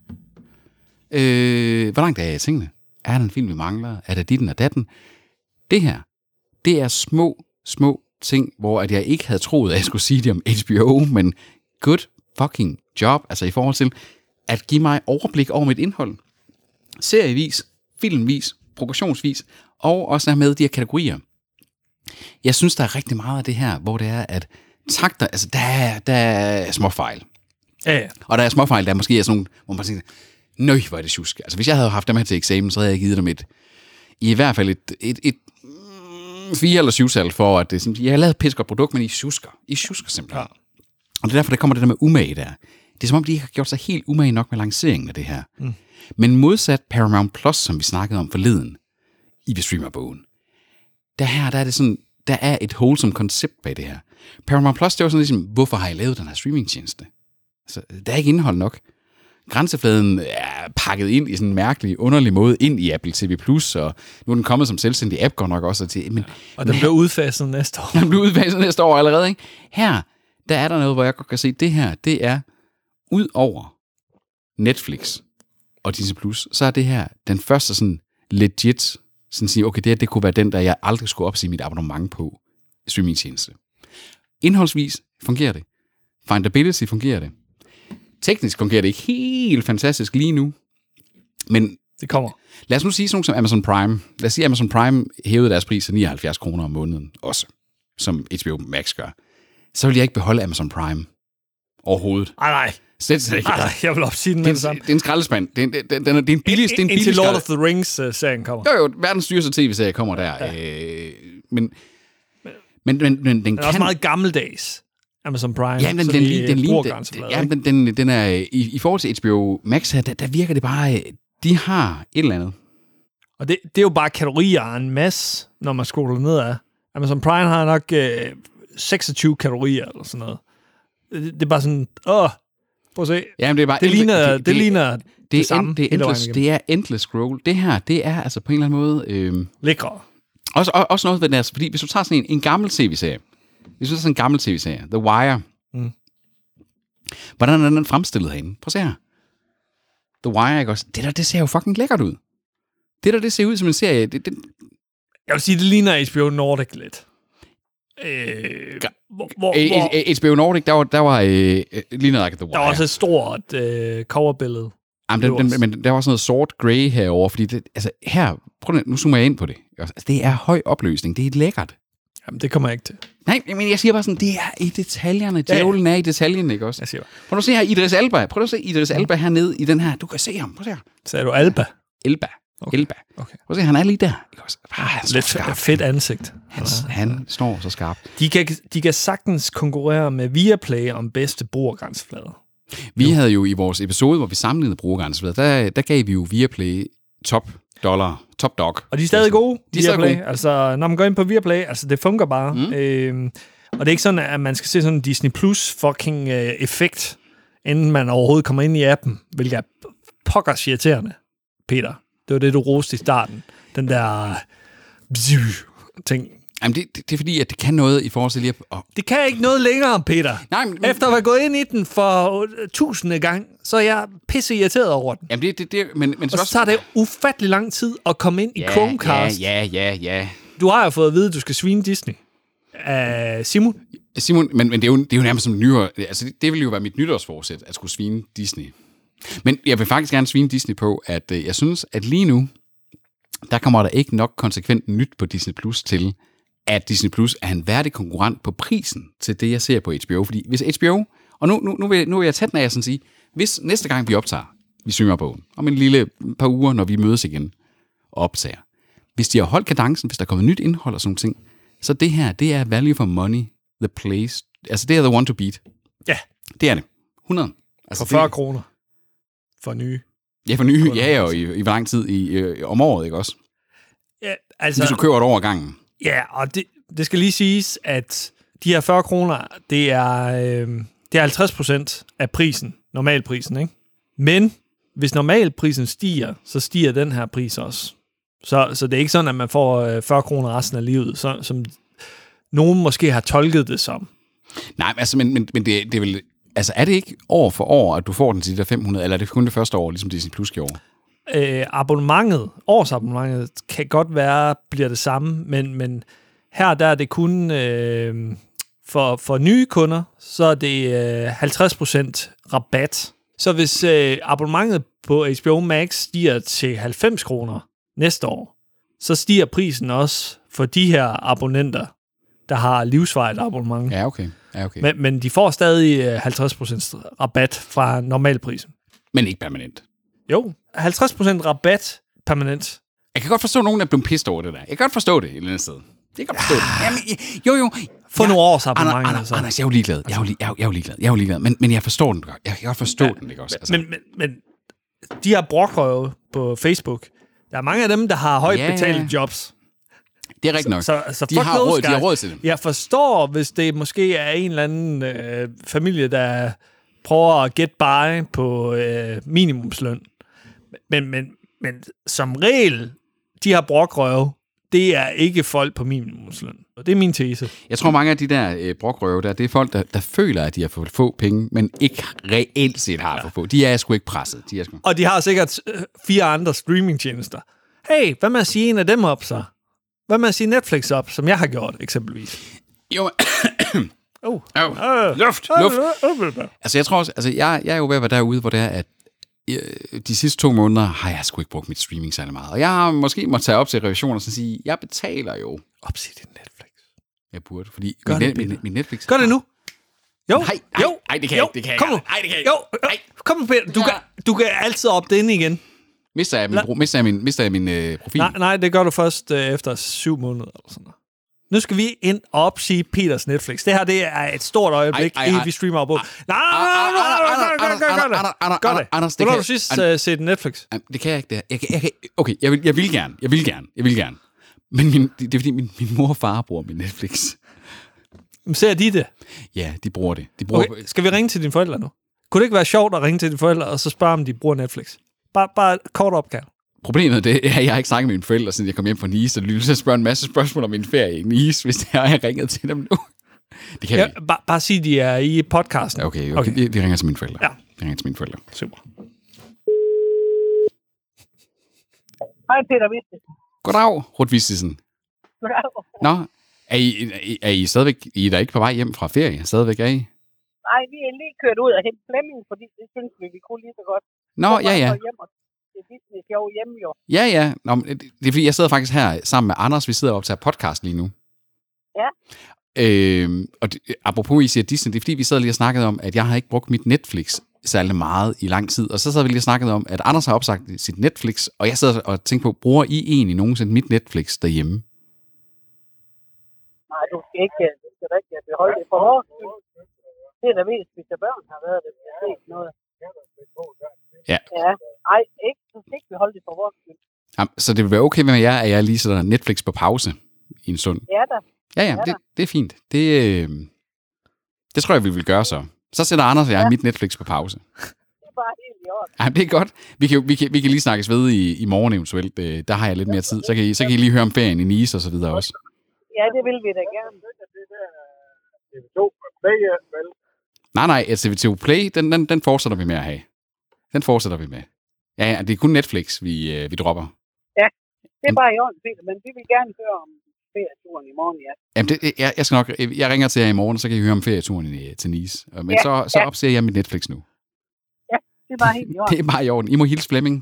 Øh, hvor langt er jeg i tingene? Er der en film, vi mangler? Er der ditten og datten? Det her, det er små, små ting, hvor at jeg ikke havde troet, at jeg skulle sige det om HBO, men good fucking job, altså i forhold til at give mig overblik over mit indhold. Serievis, filmvis, progressionsvis, og også have med de her kategorier. Jeg synes, der er rigtig meget af det her, hvor det er, at takter, altså der er, der er små fejl. Ja, ja. Og der er småfejl, der måske er sådan nogle, hvor man tænker, nøj, hvor er det tjusk. Altså, hvis jeg havde haft dem her til eksamen, så havde jeg givet dem et, i hvert fald et, et, et mm, fire eller syv tal for, at det, er jeg har lavet et produkt, men I tjusker. I tjusker simpelthen. Ja. Og det er derfor, der kommer det der med umage der. Det er som om, de ikke har gjort sig helt umage nok med lanceringen af det her. Mm. Men modsat Paramount Plus, som vi snakkede om forleden, i Streamer-bogen, der her, der er det sådan, der er et wholesome koncept bag det her. Paramount Plus, det var sådan ligesom, hvorfor har I lavet den her streamingtjeneste? Altså, der er ikke indhold nok. Grænsefladen er pakket ind i sådan en mærkelig, underlig måde ind i Apple TV+, Plus, og nu er den kommet som selvstændig app, går nok også til. Men Og den bliver udfaset næste år. den bliver udfaset næste år allerede, ikke? Her, der er der noget, hvor jeg godt kan se, det her, det er ud over Netflix og Disney+, Plus, så er det her den første sådan legit, sådan sige, okay, det her, det kunne være den, der jeg aldrig skulle opsige mit abonnement på streamingtjeneste. Indholdsvis fungerer det. Findability fungerer det. Teknisk fungerer det ikke helt fantastisk lige nu, men Det kommer. Lad os nu sige sådan som Amazon Prime. Lad os sige, at Amazon Prime hævede deres pris til 79 kroner om måneden også, som HBO Max gør. Så vil jeg ikke beholde Amazon Prime overhovedet. Ej, nej. Slet, slet ikke. Ej. Jeg vil opsige den med det samme. det er en skraldespand. Det er en, det, det, den er, det er en billig, det er en billig Indtil Lord of the Rings-serien kommer. Jo, jo, verdens dyreste tv-serie kommer der. Ja. Øh, men, men, men, men den Den er kan... også meget gammeldags. Amazon Prime. Ja, men den, den, de den, den, bruger den, ja, ikke? den, den, den er, i, i forhold til HBO Max her, der, der virker det bare, øh, de har et eller andet. Og det, det er jo bare kategorier en masse, når man scroller ned af. Amazon Prime har nok øh, 26 kategorier eller sådan noget. Det, det er bare sådan, åh, prøv at se. Jamen, det er bare Det ligner det, det, ligner det, det er samme end, det, er endless, det er endless scroll. Det her, det er altså på en eller anden måde... Øh, lækre. også, og- også noget ved det, altså, fordi hvis du tager sådan en, en gammel tv-serie, hvis du tager sådan en gammel tv-serie, The Wire, Mm. hvordan er den fremstillet herinde? Prøv at se her. The Wire, ikke også? Det der, det ser jo fucking lækkert ud. Det der, det ser ud som en serie. Det, det, Jeg vil sige, det ligner HBO Nordic lidt. Øh, hvor, hvor, HBO Nordic, der var, der var øh, øh, lige noget like The Wire. der var også et stort øh, coverbillede. Jamen, den, den, men der var sådan noget sort grey herover, fordi det, altså her, prøv nu, zoomer jeg ind på det. Altså, det er høj opløsning, det er lækkert. Jamen, det kommer jeg ikke til. Nej, men jeg siger bare sådan, det er i detaljerne. Djævlen er i detaljen, ikke også? Jeg siger bare. Prøv nu at se her, Idris Alba. Prøv at se Idris Alba hernede i den her. Du kan se ham. Prøv at se her. Sagde du Alba? Elba. Okay. Elba. Okay. Prøv at se, han er lige der. Ikke også? Ah, han Lidt skarpt. fedt ansigt. Han, han står så skarpt. De kan, de kan sagtens konkurrere med Viaplay om bedste brugergrænseflader. Vi havde jo i vores episode, hvor vi sammenlignede brugergrænseflader, der, der gav vi jo Viaplay top dollar, top dog. Og de er stadig gode, De er stadig Viaplay. gode. Altså, når man går ind på Viaplay, altså det fungerer bare. Mm. Øhm, og det er ikke sådan, at man skal se sådan en Disney Plus fucking øh, effekt, inden man overhovedet kommer ind i appen, hvilket er pokkers irriterende, Peter. Det var det, du roste i starten. Den der ting. Jamen, det, det, det, er fordi, at det kan noget i forhold til lige at... Oh, Det kan ikke noget længere, Peter. nej, men, Efter at være gået ind i den for øh, tusinde gang, så er jeg pisse irriteret over den. Jamen, det, det, det, men, men Og så tager det ufattelig lang tid at komme ind i ja, Chromecast. Ja, ja, ja, ja. Du har jo fået at vide, at du skal svine Disney. Uh, Simon? Simon, men, men det, er jo, det er jo nærmest som nyår. Altså, det, det vil jo være mit nytårsforsæt, at skulle svine Disney. Men jeg vil faktisk gerne svine Disney på, at øh, jeg synes, at lige nu, der kommer der ikke nok konsekvent nyt på Disney Plus til, at Disney Plus er en værdig konkurrent på prisen til det, jeg ser på HBO. Fordi hvis HBO, og nu, nu, nu, vil, nu vil jeg tage den af sådan sige, hvis næste gang vi optager, vi synger på om en lille par uger, når vi mødes igen og optager, hvis de har holdt kadencen, hvis der er kommet nyt indhold og sådan ting, så det her, det er value for money, the place, altså det er the one to beat. Ja, Det er det. 100. Altså for 40 kroner. For nye. Ja, for nye, ja, ja, og i, i hvor lang tid i, øh, om året, ikke også? Ja, Hvis altså, du køber et ad gangen. ja og det, det skal lige siges, at de her 40 kroner, det er, øh, det er 50 procent af prisen, normalprisen, ikke? Men hvis normalprisen stiger, så stiger den her pris også. Så, så det er ikke sådan, at man får øh, 40 kroner resten af livet, så, som nogen måske har tolket det som. Nej, altså, men, men, men det, det er vel... Altså, er det ikke år for år, at du får den til de der 500, eller er det kun det første år, ligesom Disney Plus gjorde? øh, abonnementet, årsabonnementet, kan godt være, bliver det samme, men, men her der er det kun øh, for, for nye kunder, så er det øh, 50% rabat. Så hvis øh, abonnementet på HBO Max stiger til 90 kroner næste år, så stiger prisen også for de her abonnenter, der har livsvarigt abonnement. Ja, okay. Ja, okay. Men, Men, de får stadig øh, 50% rabat fra normalprisen. men ikke permanent. Jo, 50% rabat permanent. Jeg kan godt forstå, at nogen er blevet pissed over det der. Jeg kan godt forstå det et eller andet sted. Jeg kan godt forstå det. Jamen, jo, jo. For Ja, nogle års Anders, abonnement. Anders, altså. Anders, jeg er jo ligeglad. Jeg er jo, li- jeg er jo, jeg er jo ligeglad. Jeg er jo ligeglad. Men, men jeg forstår den godt. Jeg kan godt forstå ja, den, ikke også? Altså, Men, men, men de her brokrøve på Facebook, der er mange af dem, der har højt Ja, ja. betalte jobs. Det er rigtigt nok. Så, så de, fuck har råd, de har råd til det. Jeg forstår, hvis det måske er en eller anden øh, familie, der prøver at get by på øh, minimumsløn. Men, men, men som regel, de her brokrøve, det er ikke folk på minimumsløn. Og det er min tese. Jeg tror, mange af de der øh, brokrøve der, det er folk, der, der føler, at de har fået få penge, men ikke reelt set har for få. De er sgu ikke presset. De er sgu... Og de har sikkert øh, fire andre streamingtjenester. Hey, hvad med at sige en af dem op så? Hvad med at sige Netflix op, som jeg har gjort, eksempelvis? Jo, Oh. oh, Øh. luft, luft. Altså, jeg tror også, altså, jeg, jeg er jo ved at være derude, hvor det er, at øh, de sidste to måneder har jeg sgu ikke brugt mit streaming særlig meget. Og jeg har måske måttet tage op til revision og så sige, jeg betaler jo. Opsig din Netflix. Jeg burde, fordi Gør min, det, min, min Netflix... Gør det nu. Jo, Nej, nej, jo, nej, det kan jeg ikke, det kan jeg Kom nu. ikke. Nej, det kan jeg ikke. jo. Nej. Kom nu, Peter. Du, Ja. kan, du kan altid op den igen. Mister jeg min, bro, mister jeg min, mister jeg min øh, profil? Nej, nej, det gør du først øh, efter syv måneder. Eller sådan noget. Nu skal vi ind og opsige Peters Netflix. Det her, det er et stort øjeblik, Ej, ej, ej. vi streamer på. Nej, nej, nej, nej, nej, nej, gør det. Anders, det Hvornår har du sidst øh, set Netflix? Det kan jeg ikke, det her. Jeg kan, jeg kan, okay, jeg vil, jeg vil gerne. Jeg vil gerne. Jeg vil gerne. Men min, det er fordi, min, min mor og far bruger min Netflix. Ser de det? Ja, de bruger det. De bruger, Okay, skal vi ringe til dine forældre nu? Kunne det ikke være sjovt at ringe til dine forældre, og så spørge, om de bruger Netflix? Bare, bare kort opkald. Problemet det er, at jeg har ikke snakket med mine forældre, siden jeg kom hjem fra Nice, og til at spørge en masse spørgsmål om min ferie i Nice, hvis det er, jeg har ringet til dem nu. Det kan Ja, jeg ikke. bare, bare sig, de er i podcasten. Ja, Okay, okay. Okay. Vi, vi ringer til mine forældre. Ja. Vi ringer til mine forældre. Super. Hej Peter Vistesen. Goddag, Ruth Vistisen. Goddag. Nå, er I, er I stadigvæk, I er da ikke på vej hjem fra ferie? Stadigvæk er I? Nej, vi er lige kørt ud og hentet Flemming, fordi det synes vi, vi kunne lige så godt. Nå, ja, ja. er Disney sjov hjemme jo. Ja, ja. Nå, det er fordi, jeg sidder faktisk her sammen med Anders. Vi sidder og optager podcast lige nu. Ja. Øhm, og det, apropos, I siger Disney, det er fordi, vi sidder lige og snakket om, at jeg har ikke brugt mit Netflix særlig meget i lang tid. Og så sad vi lige og snakket om, at Anders har opsagt sit Netflix, og jeg sidder og tænker på, bruger I egentlig nogensinde mit Netflix derhjemme? Nej, du skal ikke, øh, du skal ikke beholde det for skyld. Det er da mest, hvis der børn har været det, vi har set noget. Ja. Ja, nej, ikke, du skal ikke beholde det for vores skyld. Jamen, så det vil være okay med jer, at jeg lige sætter Netflix på pause i en stund? Ja da, Ja, ja, det, det er fint. Det, øh, det tror jeg, vi vil gøre så. Så sætter Anders og jeg mit Netflix på pause. det er bare helt i orden. Ja, det er godt. Vi kan, vi kan, vi kan lige snakkes ved i, i morgen eventuelt. Øh, Der har jeg lidt mere tid. Så kan, I, så kan I lige høre om ferien i Nice og så videre også. Ja, det vil vi da gerne. Nej, nej, altså TV2 Play, den, den, den fortsætter vi med at have. Den fortsætter vi med. Ja, ja, det er kun Netflix, vi, øh, vi dropper. Det er bare i orden, Peter, men vi vil gerne høre om ferieturen i morgen, ja. Jamen, det, jeg, jeg, skal nok, jeg ringer til jer i morgen, så kan I høre om ferieturen i, til Nice. Men Ja, så, så ja. opser jeg mit Netflix nu. Det er bare helt i orden. Det er bare i orden. I må hilse Flemming.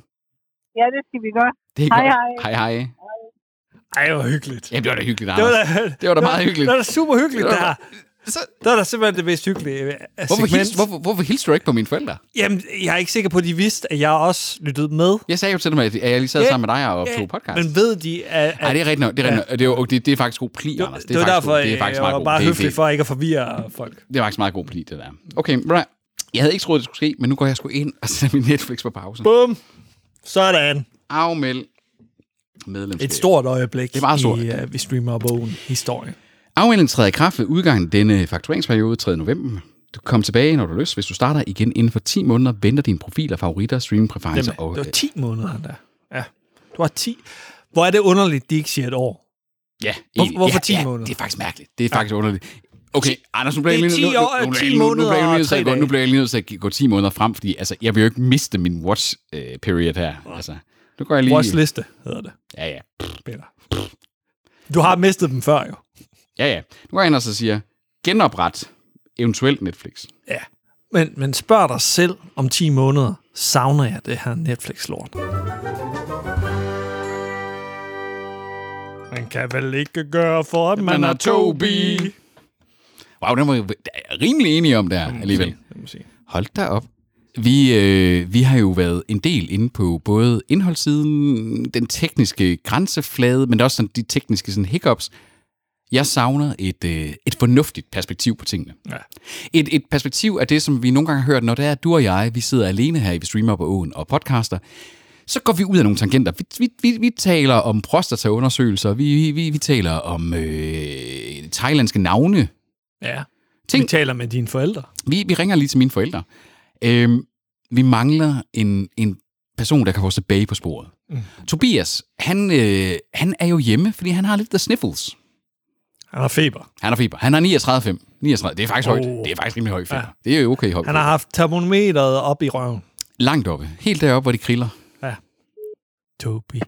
Ja, det skal vi gøre. Det er Hej, godt. hej. hej. hej. Ej, det var hyggeligt. Jamen, det var da hyggeligt, Det var Anders. da, Det var da meget hyggeligt. Det var da super hyggeligt, Det det var her. Så, Det var da simpelthen det mest hyggelige øh, hvorfor, segment. hils, hvorfor, hvorfor hilste du ikke på mine forældre? Jamen, jeg er ikke sikker på, at de vidste, at jeg også lyttede med. Jeg sagde jo til dem, at jeg lige sad Ja, sammen med dig og Ja, tog podcast. Men ved de, at... Nej, det er rigtigt nok. Det er, rigtigt nok. Det, er, jo- det, det er faktisk god pli, det, Anders. det, var faktisk derfor, god- det er faktisk jeg meget var god. bare det, høflig det, for ikke at forvirre folk. det er faktisk meget god pli, det der. Okay, right. Jeg havde ikke troet, det skulle ske, men nu går jeg sgu ind og sætter min Netflix på pause. Bum! Sådan. Afmeld medlemskab. Et stort øjeblik Det er meget stort. i uh, Vi Streamer Bogen historie. Afmeldingen træder i kraft ved udgangen denne faktureringsperiode 3. november. Du kan komme tilbage, når du har lyst. Hvis du starter igen inden for 10 måneder, venter dine profiler, favoritter, streamingpræferencer og... det var 10 måneder der. Ja. Du har 10. Hvor er det underligt, de ikke siger et år. Ja, Hvor- hvorfor ja, 10 ja, måneder? Det er faktisk mærkeligt. Det er faktisk underligt. Okay, Anders, nu bliver er jeg lige 10 år, nu- nu- nu- 10 nu- nu- nu måneder bliver jeg lige og nødt til at gå- Nu dage. bliver jeg lige nødt til at gå 10 måneder frem, fordi altså, jeg vil jo ikke miste min watch øh, period her. Altså, nu går jeg lige... Vores liste hedder det, Ja, ja. Peter. Du har mistet dem før jo. Ja, ja. Nu går jeg ind og så siger, genopret eventuelt Netflix. Ja. Men, men spørg dig selv om 10 måneder, savner jeg det her Netflix-lort? Man kan vel ikke gøre for, at man, Man er er Toby. Toby. Wow, den var vi rimelig enige om der alligevel. Hold da op. Vi, øh, vi har jo været en del inde på både indholdssiden, den tekniske grænseflade, men også sådan de tekniske sådan hiccups. Jeg savner et, øh, et fornuftigt perspektiv på tingene. Ja. Et, et perspektiv af det, som vi nogle gange har hørt, når det er, at du og jeg, vi sidder alene her i Vi Streamer på Åen og podcaster, så går vi ud af nogle tangenter. Vi, vi, vi, vi taler om prostataundersøgelser, vi, vi, vi taler om øh, thailandske navne, Ja. Ting- Vi taler med dine forældre. vi, vi ringer lige til mine forældre. Øhm, vi mangler en, en person, der kan få os tilbage på sporet. Mm. Tobias, han, øh, han er jo hjemme, fordi han har lidt the sniffles. Han har feber. Han har feber. Han har 39,5. 39. Det er faktisk Oh. højt. Det er faktisk rimelig høj feber. Ja. Det er jo okay højt. Han har haft termometeret op i røven. Langt oppe. Helt deroppe, hvor de kriller. Toby.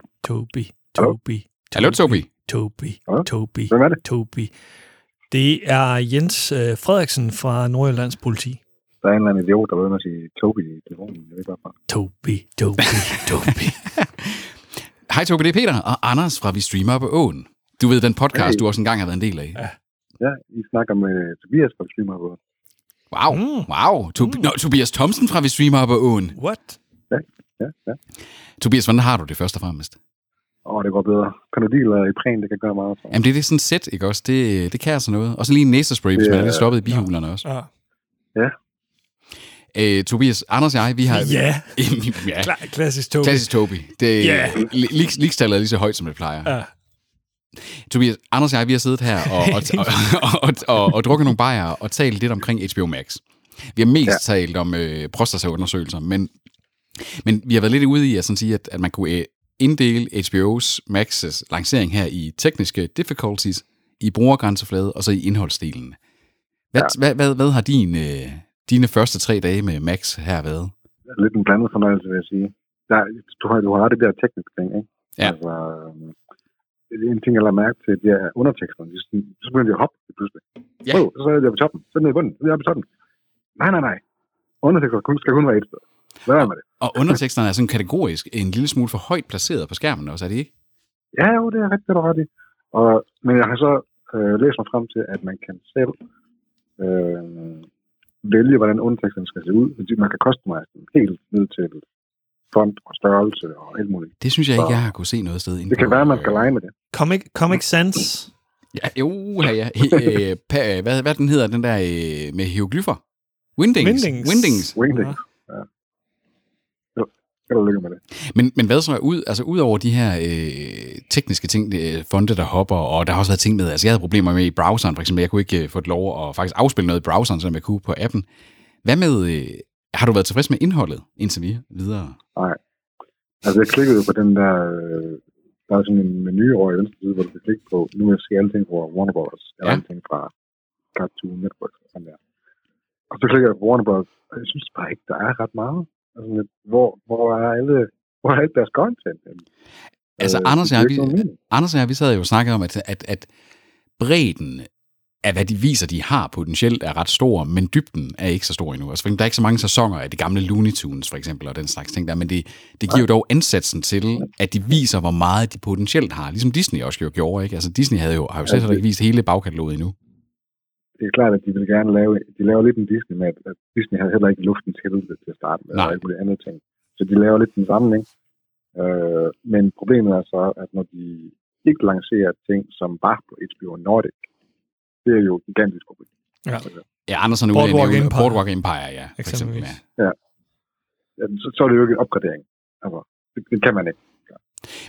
Hallo, Tobi. Toby, Hallo? Hvem er det? Toby. Det er Jens øh, Frederiksen fra Nordjyllands politi. Der er en eller anden idiot, der ved med at sige Toby i telefonen. Jeg ved ikke hvorfor. Toby, Toby, Toby. Hej Tobi, det er Peter og Anders fra Vi Streamer på Åen. Du ved, den podcast, Hey. du også engang har været en del af. Ja. Ja, I snakker med Tobias fra Streamer på. Wow, Mm. wow. Tobi- Nå, Tobias Thomsen fra Vi Streamer på Åen. What? Ja, ja. Tobias, hvordan har du det først og fremmest? Åh, det går bedre. Panodiler i præn, det kan gøre meget. Så. Jamen, det er det sådan et sæt, ikke også? Det, det kan altså noget. Og så lige en næsespray, hvis man er lidt stoppet i bihulerne også. Ja. Øh, Tobias, Anders og jeg, vi har... Ja. ja. Kla- klassisk Toby. Klassisk Tobi. Det, Ja. yeah. Ligestallet er lige så højt, som det plejer. Ja. Tobias, Anders og jeg, vi har siddet her og, og, og, og, og, og drukket nogle bajer og talt lidt omkring HBO Max. Vi har mest ja. talt om øh, prostataundersøgelser, men, men vi har været lidt ude i at, sådan sige, at, at man kunne øh, inddele HBO's Max's lancering her i tekniske difficulties, i brugergrænseflade og så i indholdsdelen. Hvad, ja. hvad, hvad, hvad har din, øh, dine første tre dage med Max her været? Lidt en blandet fornøjelse, vil jeg sige. Der, du, har, du har det der tekniske ting, ikke? Ja. Altså, øhm, en ting, jeg lader mærke til, det er underteksterne. De, så begynder de at hoppe pludselig. Ja. Oh, så er jeg på toppen. Så er den i bunden. Så er jeg på toppen. Nej, nej, nej. Undertekster kun- skal kun være et sted. Hvad er med det? Og underteksterne er sådan kategorisk en lille smule for højt placeret på skærmen også, er det ikke? Ja, jo, det er rigtigt, det er ret i. Og, men jeg har så øh, læst mig frem til, at man kan selv øh, vælge, hvordan underteksterne skal se ud. Man kan customize dem helt ned til font og størrelse og alt muligt. Det synes jeg ikke, jeg har kunne se noget sted. Det kan på, være, at man skal øh, lege med det. Comic, Comic Sans. Ja, jo, ja, ja. He, øh, pa, hvad, hvad den hedder, den der øh, med hieroglyffer? Windings. Windings. Windings. Wingdings. Ja. Med det. Men, men hvad så ud, altså ud over de her øh, tekniske ting, øh, fonte, der hopper, og der har også været ting med, altså jeg havde problemer med i browseren, for eksempel, jeg kunne ikke øh, få det lov at faktisk afspille noget i browseren, som jeg kunne på appen. Hvad med, øh, har du været tilfreds med indholdet indtil vi videre? Altså, jeg klikkede på den der... Øh, der er sådan en menu over i venstre side, hvor du kan klikke på, nu vil jeg se alle ting fra Warner Bros. Eller Ja. alle ting fra Cartoon Network. og Sådan der. Og så klikker jeg på Warner Bros. Og jeg synes bare ikke, der er ret meget. Altså, hvor, hvor er alle... Hvor er alt deres content? Altså, Øh, Anders og jeg, vi. Anders og jeg, vi sad jo og snakkede om, at, at, at bredden af, hvad de viser, de har potentielt, er ret stor, men dybden er ikke så stor endnu. Altså, for eksempel, der er ikke så mange sæsoner af de gamle Looney Tunes, for eksempel, og den slags ting der, men det, det giver jo dog ansatsen til, at de viser, hvor meget de potentielt har. Ligesom Disney også jo gjorde, ikke? Altså, Disney havde jo, har jo det- ikke vist hele bagkataloget endnu. det er klart, at de vil gerne lave, de laver lidt en Disney med, at, Disney havde heller ikke luftens helvede til at starte med, Nej. og alt muligt andet ting. Så de laver lidt den samme, ikke? Øh, men problemet er så, at når de ikke lancerer ting, som var på HBO Nordic, det er jo et gigantisk problem. Ja. Ja, Anders er nu ude i at Boardwalk nævne Empire. Boardwalk Empire, ja. For eksempel, Eksempelvis. ja. Ja, så, så er det jo ikke en opgradering. Altså, det, det kan man ikke.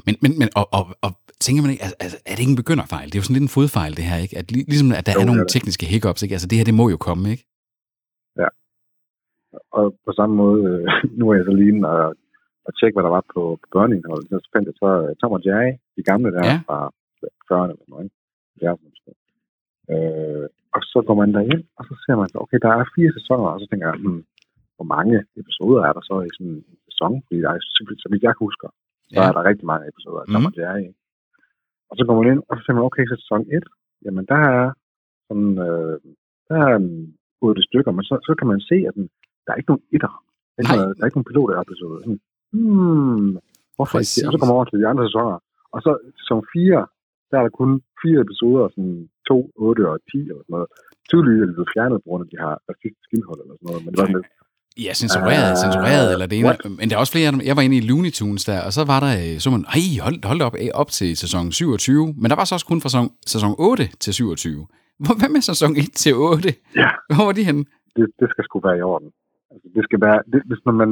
Men, men, men og, og, og tænker man ikke, altså, altså, er det ikke en begynderfejl? Det er jo sådan lidt en fodfejl, det her, ikke? At, lig- ligesom at der Jo, er nogle det. tekniske hiccups, ikke? Altså, det her, det må jo komme, ikke? Og på samme måde, øh, nu er jeg så lige og, og tjekke, hvad der var på, på børneindholdet. Så fandt jeg så øh, Tom og Jerry, de gamle der Ja. ja. fra 40'erne eller noget, ikke? 70'erne måske. Øh, og så går man derind, og så ser man så, okay, der er fire sæsoner, og så tænker jeg, hmm, hvor mange episoder er der så i sådan en sæson? Fordi der er, så, så vidt jeg husker, så Ja. er der rigtig mange episoder Mhm. og Jerry. ikke? Og så går man ind, og så ser man, okay, så sæson 1, jamen der er sådan, øh, der er en otte stykker, men så, så kan man se, at den, der er ikke nogen etter. Der er ikke, Nej. noget, der er ikke nogen pilotepisode. Sådan, hmm, hvorfor ikke det? Og så kommer man over til de andre sæsoner. Og så som 4, der er der kun fire episoder, sådan 2, 8 og 10 eller sådan noget. Tydeligvis er de blevet fjernet på grund af, at de har racistisk indhold eller sådan noget. Men det var sådan Ja, censureret, Ah, censureret, eller det ene. what? Men der er også flere af dem. Jeg var inde i Looney Tunes der, og så var der, øh, så man, ej, hold, hold op, øh, op til sæson 27. Men der var så også kun fra sæson, sæson 8 til 27. Hvor, hvad med sæson 1 til 8? ja, Hvor var de henne? det, det skal sgu være i orden. Altså, det skal være, det, hvis når man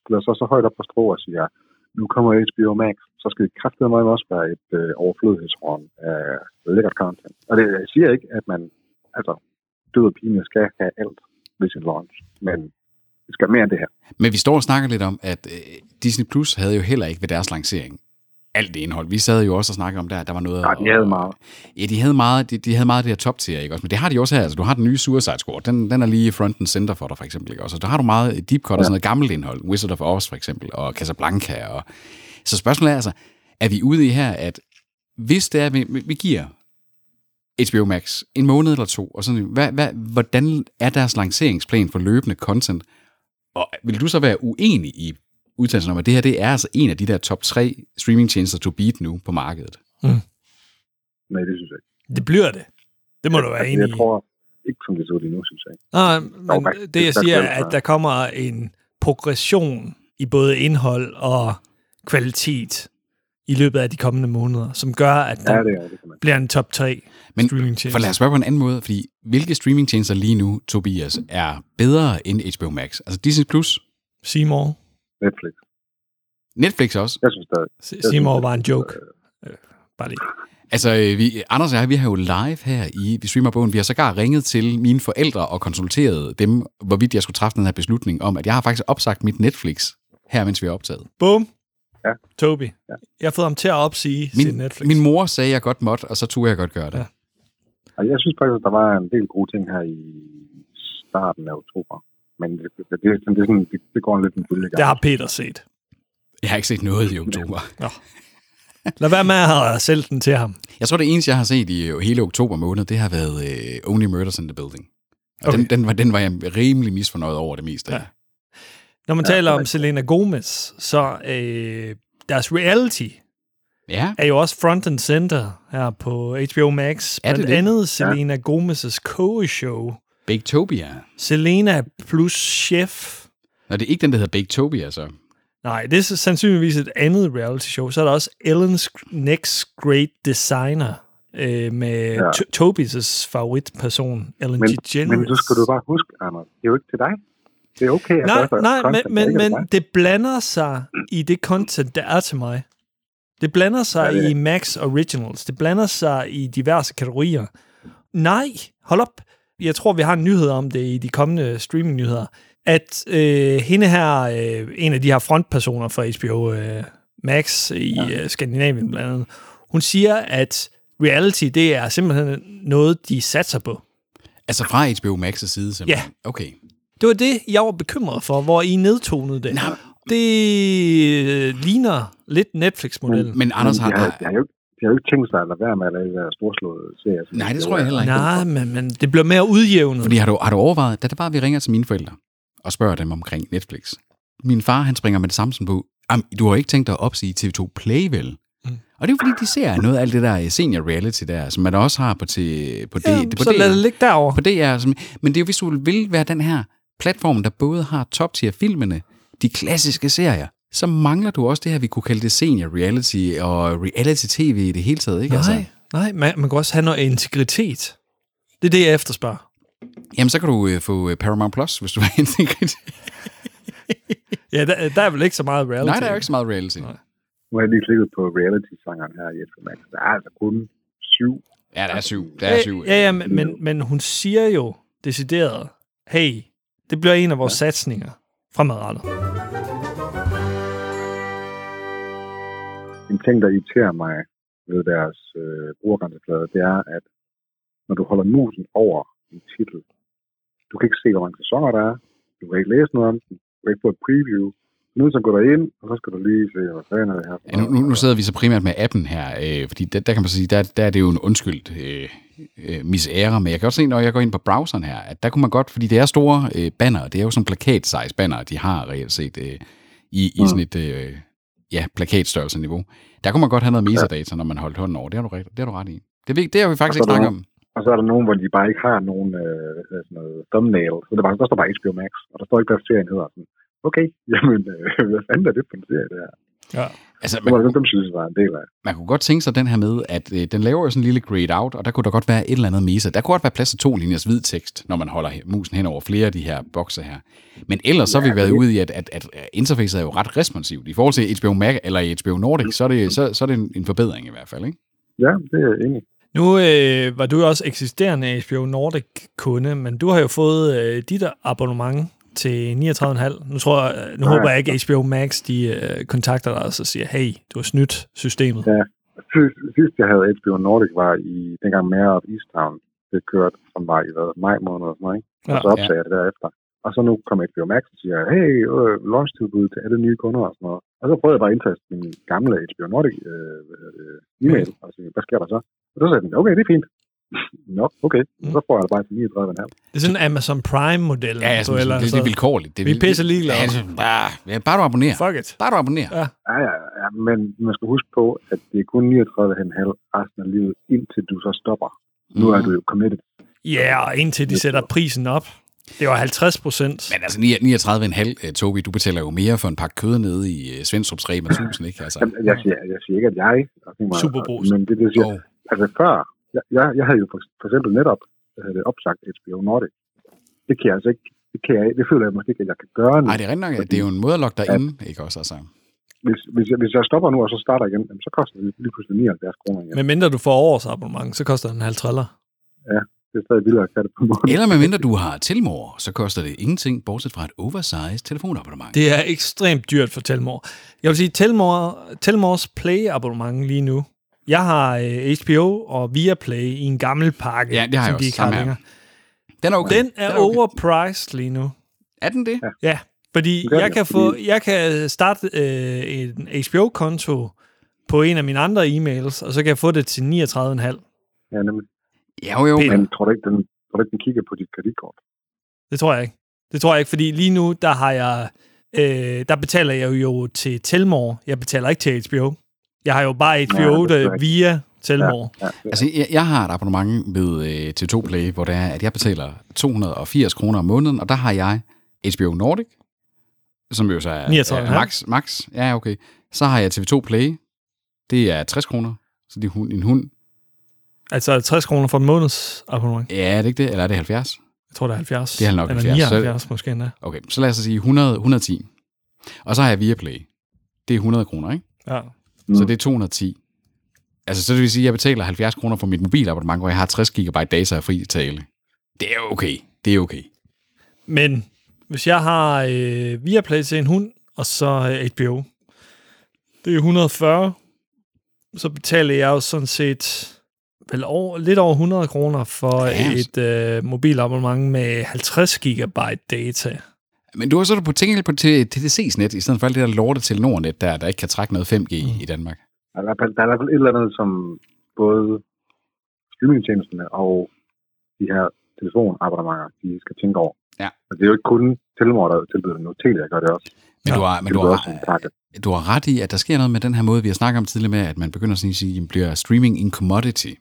stiller sig så højt op på strå og siger, nu kommer HBO Max, så skal det kraftedeme også være et øh, overflødighedshorn af lækkert content. Og det, jeg siger ikke, at man, altså, død og pine skal have alt ved sin launch, men det skal mere end det her. Men vi står og snakker lidt om, at øh, Disney Plus havde jo heller ikke ved deres lancering alt det indhold. Vi sad jo også og snakkede om der, der var noget... Nej, de havde meget. Ja, de havde meget, de, de havde meget af det her top tier, ikke også? Men det har de også her. Altså, du har den nye Suicide Squad. Den, den er lige front and center for dig, for eksempel, ikke også? Og der har du meget deep cut og sådan noget gammelt indhold. Wizard of Oz, for eksempel, og Casablanca. Og... Så spørgsmålet er altså, er vi ude i her, at hvis det er, vi, vi giver HBO Max en måned eller to, og sådan, hvad, hvad, hvordan er deres lanceringsplan for løbende content? Og vil du så være uenig i udtalelsen om, at det her det er altså en af de der top tre streamingtjenester to beat nu på markedet? Nej, det synes jeg ikke. Det bliver det. Det må du være Altså, enig jeg i. tror ikke, som det så ud lige nu, synes jeg. Nej, men faktisk, det jeg er siger er, at der kommer en progression i både indhold og kvalitet i løbet af de kommende måneder, som gør, at der Ja, det er det, bliver en top 3 Men streamingtjenester. For lad os spørge på en anden måde, fordi hvilke streamingtjenester lige nu, Tobias, er bedre end HBO Max? Altså Disney+, Plus, Seymour. Netflix. Netflix også. Jeg synes, Se- Seymour var en joke. Øh, Bare lige. Altså, øh, vi, Anders og jeg, vi har jo live her i Vi Streamer Bogen. Vi har sågar ringet til mine forældre og konsulteret dem, hvorvidt jeg skulle træffe den her beslutning om, at jeg har faktisk opsagt mit Netflix her, mens vi har optaget. Bum. Ja. Toby. Ja. Jeg har fået ham til at opsige sin Min, Netflix. min mor sagde, at jeg godt måtte, og så turde jeg godt gøre det. Ja. Og jeg synes faktisk, at der var en del gode ting her i starten af oktober. Men det, det, det, det, er sådan, det, det går en lidt en bølgegang. Det har Peter set. Jeg har ikke set noget i oktober. Lad være med at have sælge den til ham. Jeg tror, det eneste, jeg har set i øh, hele oktober måned, det har været uh, Only Murders in the Building. Og Okay. den, den, var, den var jeg rimelig misfornøjet over det meste af. Ja. Når man Ja, taler er om. Selena Gomez, så øh, deres reality Ja, er jo også front and center her på HBO Max. Er det Blandt det? andet Selena Gomez' Coe-show. Bigtopia. Selena plus chef. Nå, det er ikke den, der hedder Bigtopia, så. Nej, det er sandsynligvis et andet reality show. Så er der også Ellen's Next Great Designer øh, med Ja. Tobis' favoritperson, Ellen men, DeGeneres. men du skal du bare huske, Anders, det er jo ikke til dig. Det er okay at Nej, gøre nej, men, content, men, er men dig. det blander sig i det content, der er til mig. Det blander sig Ja, det i Max Originals. Det blander sig i diverse kategorier. Nej, hold op. Jeg tror, vi har en nyhed om det i de kommende streaming-nyheder. At øh, hende her, øh, en af de her frontpersoner for HBO øh, Max i ja. øh, Skandinavien blandt andet, hun siger, at reality, det er simpelthen noget, de satser på. Altså fra HBO Max' side, simpelthen. Ja. Okay. Det var det, jeg var bekymret for, hvor I nedtonede det. Nej. Det øh, ligner lidt Netflix-modellen. Men Anders de har... har, de har jo ikke de har jo ikke tænkt sig at lade være med at lave de der storslåede serier. Nej, det de tror jeg heller ikke. Nej, men, men det bliver mere udjævnet. Fordi har du, har du overvejet, da det bare vi ringer til mine forældre og spørger dem omkring Netflix. Min far, han springer med det samme som på, "Am, du har ikke tænkt dig at opsige TV2 Play, vel? Mm. Og det er jo fordi, de ser noget af alt det der senior reality der, som man også har på, til, på, ja, det, på så lad det ligge derovre. på DR. Som, men det er jo, hvis du vil være den her platform, der både har top-tier-filmene, de klassiske serier, så mangler du også det her, vi kunne kalde det senior reality og reality-tv i det hele taget, ikke? Altså, Nej, nej man, man kan også have noget integritet. Det er det, jeg efterspørger. Jamen, så kan du øh, få øh, Paramount Plus, hvis du har integritet. Ja, der, der er vel ikke så meget reality. Nej, der er ikke så meget reality. Nej. Nu har jeg lige klikket på reality-sangeren her i Max. Der er altså kun syv. Ja, der er syv. Der er syv. Ja, ja, men, men, men hun siger jo decideret, hey, det bliver en af vores ja. satsninger fremadrettet. En ting, der irriterer mig ved deres øh, brugergrænseplade, det er, at når du holder musen over en titel, du kan ikke se, hvor mange sæsoner der er, du kan ikke læse noget om den, du kan ikke få et preview, du er nødt til at gå derind, og så skal du lige se, hvad fanden er det her. Ja, nu, nu, nu sidder vi så primært med appen her, øh, fordi der, der kan man sige, der, der er det jo en undskyldt øh, øh, misære, men jeg kan også se, når jeg går ind på browseren her, at der kunne man godt, fordi det er store øh, banner, det er jo sådan plakat-size banner, de har reelt set øh, i, i sådan et øh, ja, plakatstørrelse niveau. Der kunne man godt have noget metadata, når man holdt hånden over. Det har du, ret, det har du ret i. Det, er det har vi faktisk ikke der snakket om. Og så er der nogen, hvor de bare ikke har nogen øh, hedder sådan noget thumbnail. Så det er bare, der står bare HBO Max, og der står ikke, hvad serien hedder. Sådan, okay, jamen, øh, hvad fanden er det for en serie, det her? Ja. Altså, Det man, dem, dem synes jeg var en del af. man kunne godt tænke sig den her med, at øh, den laver jo sådan en lille grade out, og der kunne der godt være et eller andet mesa. Der kunne godt være plads til to linjers hvid tekst, når man holder musen hen over flere af de her bokse her. Men ellers så har vi været ude i, at, at, at interfacet er jo ret responsivt. I forhold til HBO Mac eller HBO Nordic, så er det, så, så er det en, en forbedring i hvert fald, ikke? Ja, det er enig. Nu øh, var du jo også eksisterende HBO Nordic-kunde, men du har jo fået øh, dit abonnement til 39,5. Nu, tror jeg, nu Nej. håber jeg ikke, at HBO Max de, øh, kontakter dig og så siger, hey, du har snydt systemet. Ja. Sidst, jeg havde HBO Nordic var i dengang Mare of Easttown. Det kørte, som var i hvad, maj måned og sådan noget, ikke? Og Ja. så opsagde jeg det derefter. Og så nu kom HBO Max og siger, hey, øh, launch-tilbud til alle nye kunder og sådan noget. Og så prøvede jeg bare at indtaste min gamle HBO Nordic øh, det, e-mail, og sige, hvad sker der så? Og så sagde den, okay, det er fint. Nå, okay. Mm. Så får jeg det bare til 39,5. Det er sådan en Amazon Prime-model. Ja, ja sådan, eller det, det, så- er vilkårligt. Det er Vi er pisse ligeglade. Ja, altså, bare, ja, bare du abonnerer. Fuck it. Bare du abonnerer. Ja. Ja, ja, ja, men man skal huske på, at det er kun 39,5 resten af livet, indtil du så stopper. Nu er du jo committed. Ja, og indtil de sætter prisen op. Det var 50 procent. Men altså 39,5, øh, Tobi, du betaler jo mere for en pakke kød nede i øh, Svendstrups Rema 1000, ikke? Altså, Jamen, Jeg siger, jeg siger ikke, at jeg... Superbrus. Men det, det siger, jo. altså før, jeg, jeg, jeg havde jo for, for eksempel netop havde det opsagt HBO Nordic. Det kan jeg altså ikke, det, kan jeg, det føler jeg måske ikke, at jeg kan gøre nu. Nej, det er rent nok, at det er jo en måde at logge dig ind, ikke også? Altså. Hvis, hvis, jeg, hvis jeg stopper nu, og så starter igen, så koster det lige pludselig 79 kroner igen. Men mindre du får års abonnement, så koster den 50 Det er stadig vildere at det på en måde. Eller medmindre du har tilmor, så koster det ingenting, bortset fra et oversized telefonabonnement. Det er ekstremt dyrt for Telmor. Jeg vil sige, Telmor, Telmors Play-abonnement lige nu. Jeg har øh, HBO og Viaplay i en gammel pakke, Ja, det har jeg som også. de ikke har længere. Den er okay. Den er okay. overpriced lige nu. Er den det? Ja, fordi Det jeg kan, få, jeg kan starte øh, en HBO-konto på en af mine andre e-mails, og så kan jeg få det til 39,5. Ja, nemlig. Ja, jo, jo. Peter. Men, tror du ikke, den, tror du ikke, den kigger på dit kreditkort? Det tror jeg ikke. Det tror jeg ikke, fordi lige nu, der har jeg, øh, der betaler jeg jo til Telmor. Jeg betaler ikke til HBO. Jeg har jo bare HBO ja, rigtigt. via Telmor. Ja, det er altså, jeg, jeg har et abonnement ved øh, TV2 Play, hvor det er, at jeg betaler 280 kroner om måneden, og der har jeg HBO Nordic, som jo så er, 39,5. er max, max. Ja, okay. Så har jeg TV2 Play, det er 60 kroner, så det er hund, en hund. Altså 60 kroner for en måneds abonnement. Ja, er det ikke det? Eller er det 70? Jeg tror, det er 70. Det er nok Eller 70, så- 79 måske endda. Okay, så lad os sige 100, 110. Og så har jeg Viaplay. Det er 100 kroner, ikke? Ja. Mm. Så det er 210. Altså, så det vil sige, at jeg betaler 70 kroner for mit mobilabonnement, hvor jeg har 60 GB data og fri tale. Det er okay. Det er okay. Men hvis jeg har øh, Viaplay til en hund, og så øh, HBO, det er 140, så betaler jeg jo sådan set vel over, lidt over 100 kroner for Ja. et øh, mobilabonnement med 50 gigabyte data. Men du har så på tænkt på TDC's net, i stedet for alt det der lorte til Nordnet, der, der ikke kan trække noget 5G mm. i Danmark. Der er, i hvert fald- der er i hvert fald et eller andet, som både streamingtjenesterne og de her telefonabonnementer, de skal tænke over. Ja. Og det er jo ikke kun Telemor, der tilbyder det nu. Telia gør det også. Men, du har, men du, har, også du har ret i, at der sker noget med den her måde, vi har snakket om tidligere med, at man begynder sådan at sige, at bliver streaming en commodity.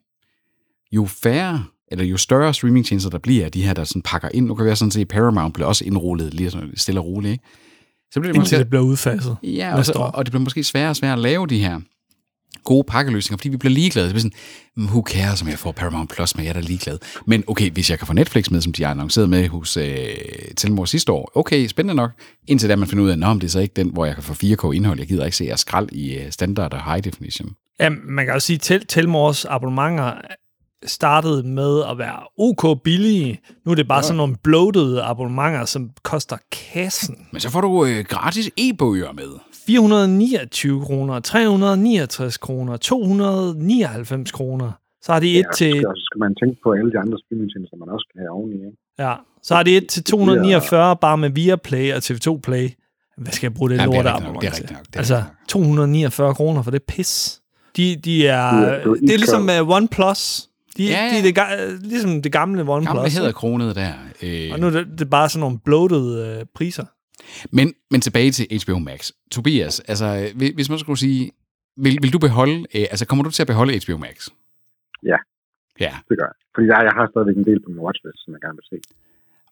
Jo færre, eller jo større streamingtjenester der bliver, de her, der sådan pakker ind, nu kan vi sådan se, at Paramount bliver også indrullet lige sådan stille og roligt, ikke? Så bliver det Indtil måske, det bliver udfaset. ja, og, så, og det bliver måske sværere og sværere at lave de her gode pakkeløsninger, fordi vi bliver ligeglade. Det bliver sådan, "Mm, who cares, om jeg får Paramount Plus med, jeg er da ligeglad. Men okay, hvis jeg kan få Netflix med, som de har annonceret med hos øh, Telmor sidste år, okay, spændende nok. Indtil da man finder ud af, om det er så ikke den, hvor jeg kan få 4K indhold. Jeg gider ikke se at skrald i øh, standard og high definition. Ja, man kan også sige, at Tel- Telmors abonnementer startede med at være ok billige. Nu er det bare ja. sådan nogle bloated abonnementer, som koster kassen. Men så får du øh, gratis e-bøger med. 429 kroner, 369 kroner, 299 kroner. Så har de et Ja, til, så skal- så skal man tænke på alle de andre streamingtjenester, man også kan have oveni. Ikke? ja, så har de et til 249 bare med Viaplay og TV2 Play. Hvad skal jeg bruge det Ja, nok, abonnement det er til? rigtigt nok, det er Altså, rigtigt 249 kroner for det pis. De, de er, Det er- det er det er ligesom med OnePlus. De, Ja, ja, de er det, ga- ligesom det gamle OnePlus. Gamle hedder kronet der. Øh, Og nu er det, det er bare sådan nogle bloated øh, priser. Men, men tilbage til HBO Max. Tobias, altså, hvis hvis man skulle sige, vil, vil du beholde, øh, altså kommer du til at beholde HBO Max? Ja. Ja, Det gør jeg. Fordi jeg, jeg har stadigvæk en del på min watchlist, som jeg gerne vil se.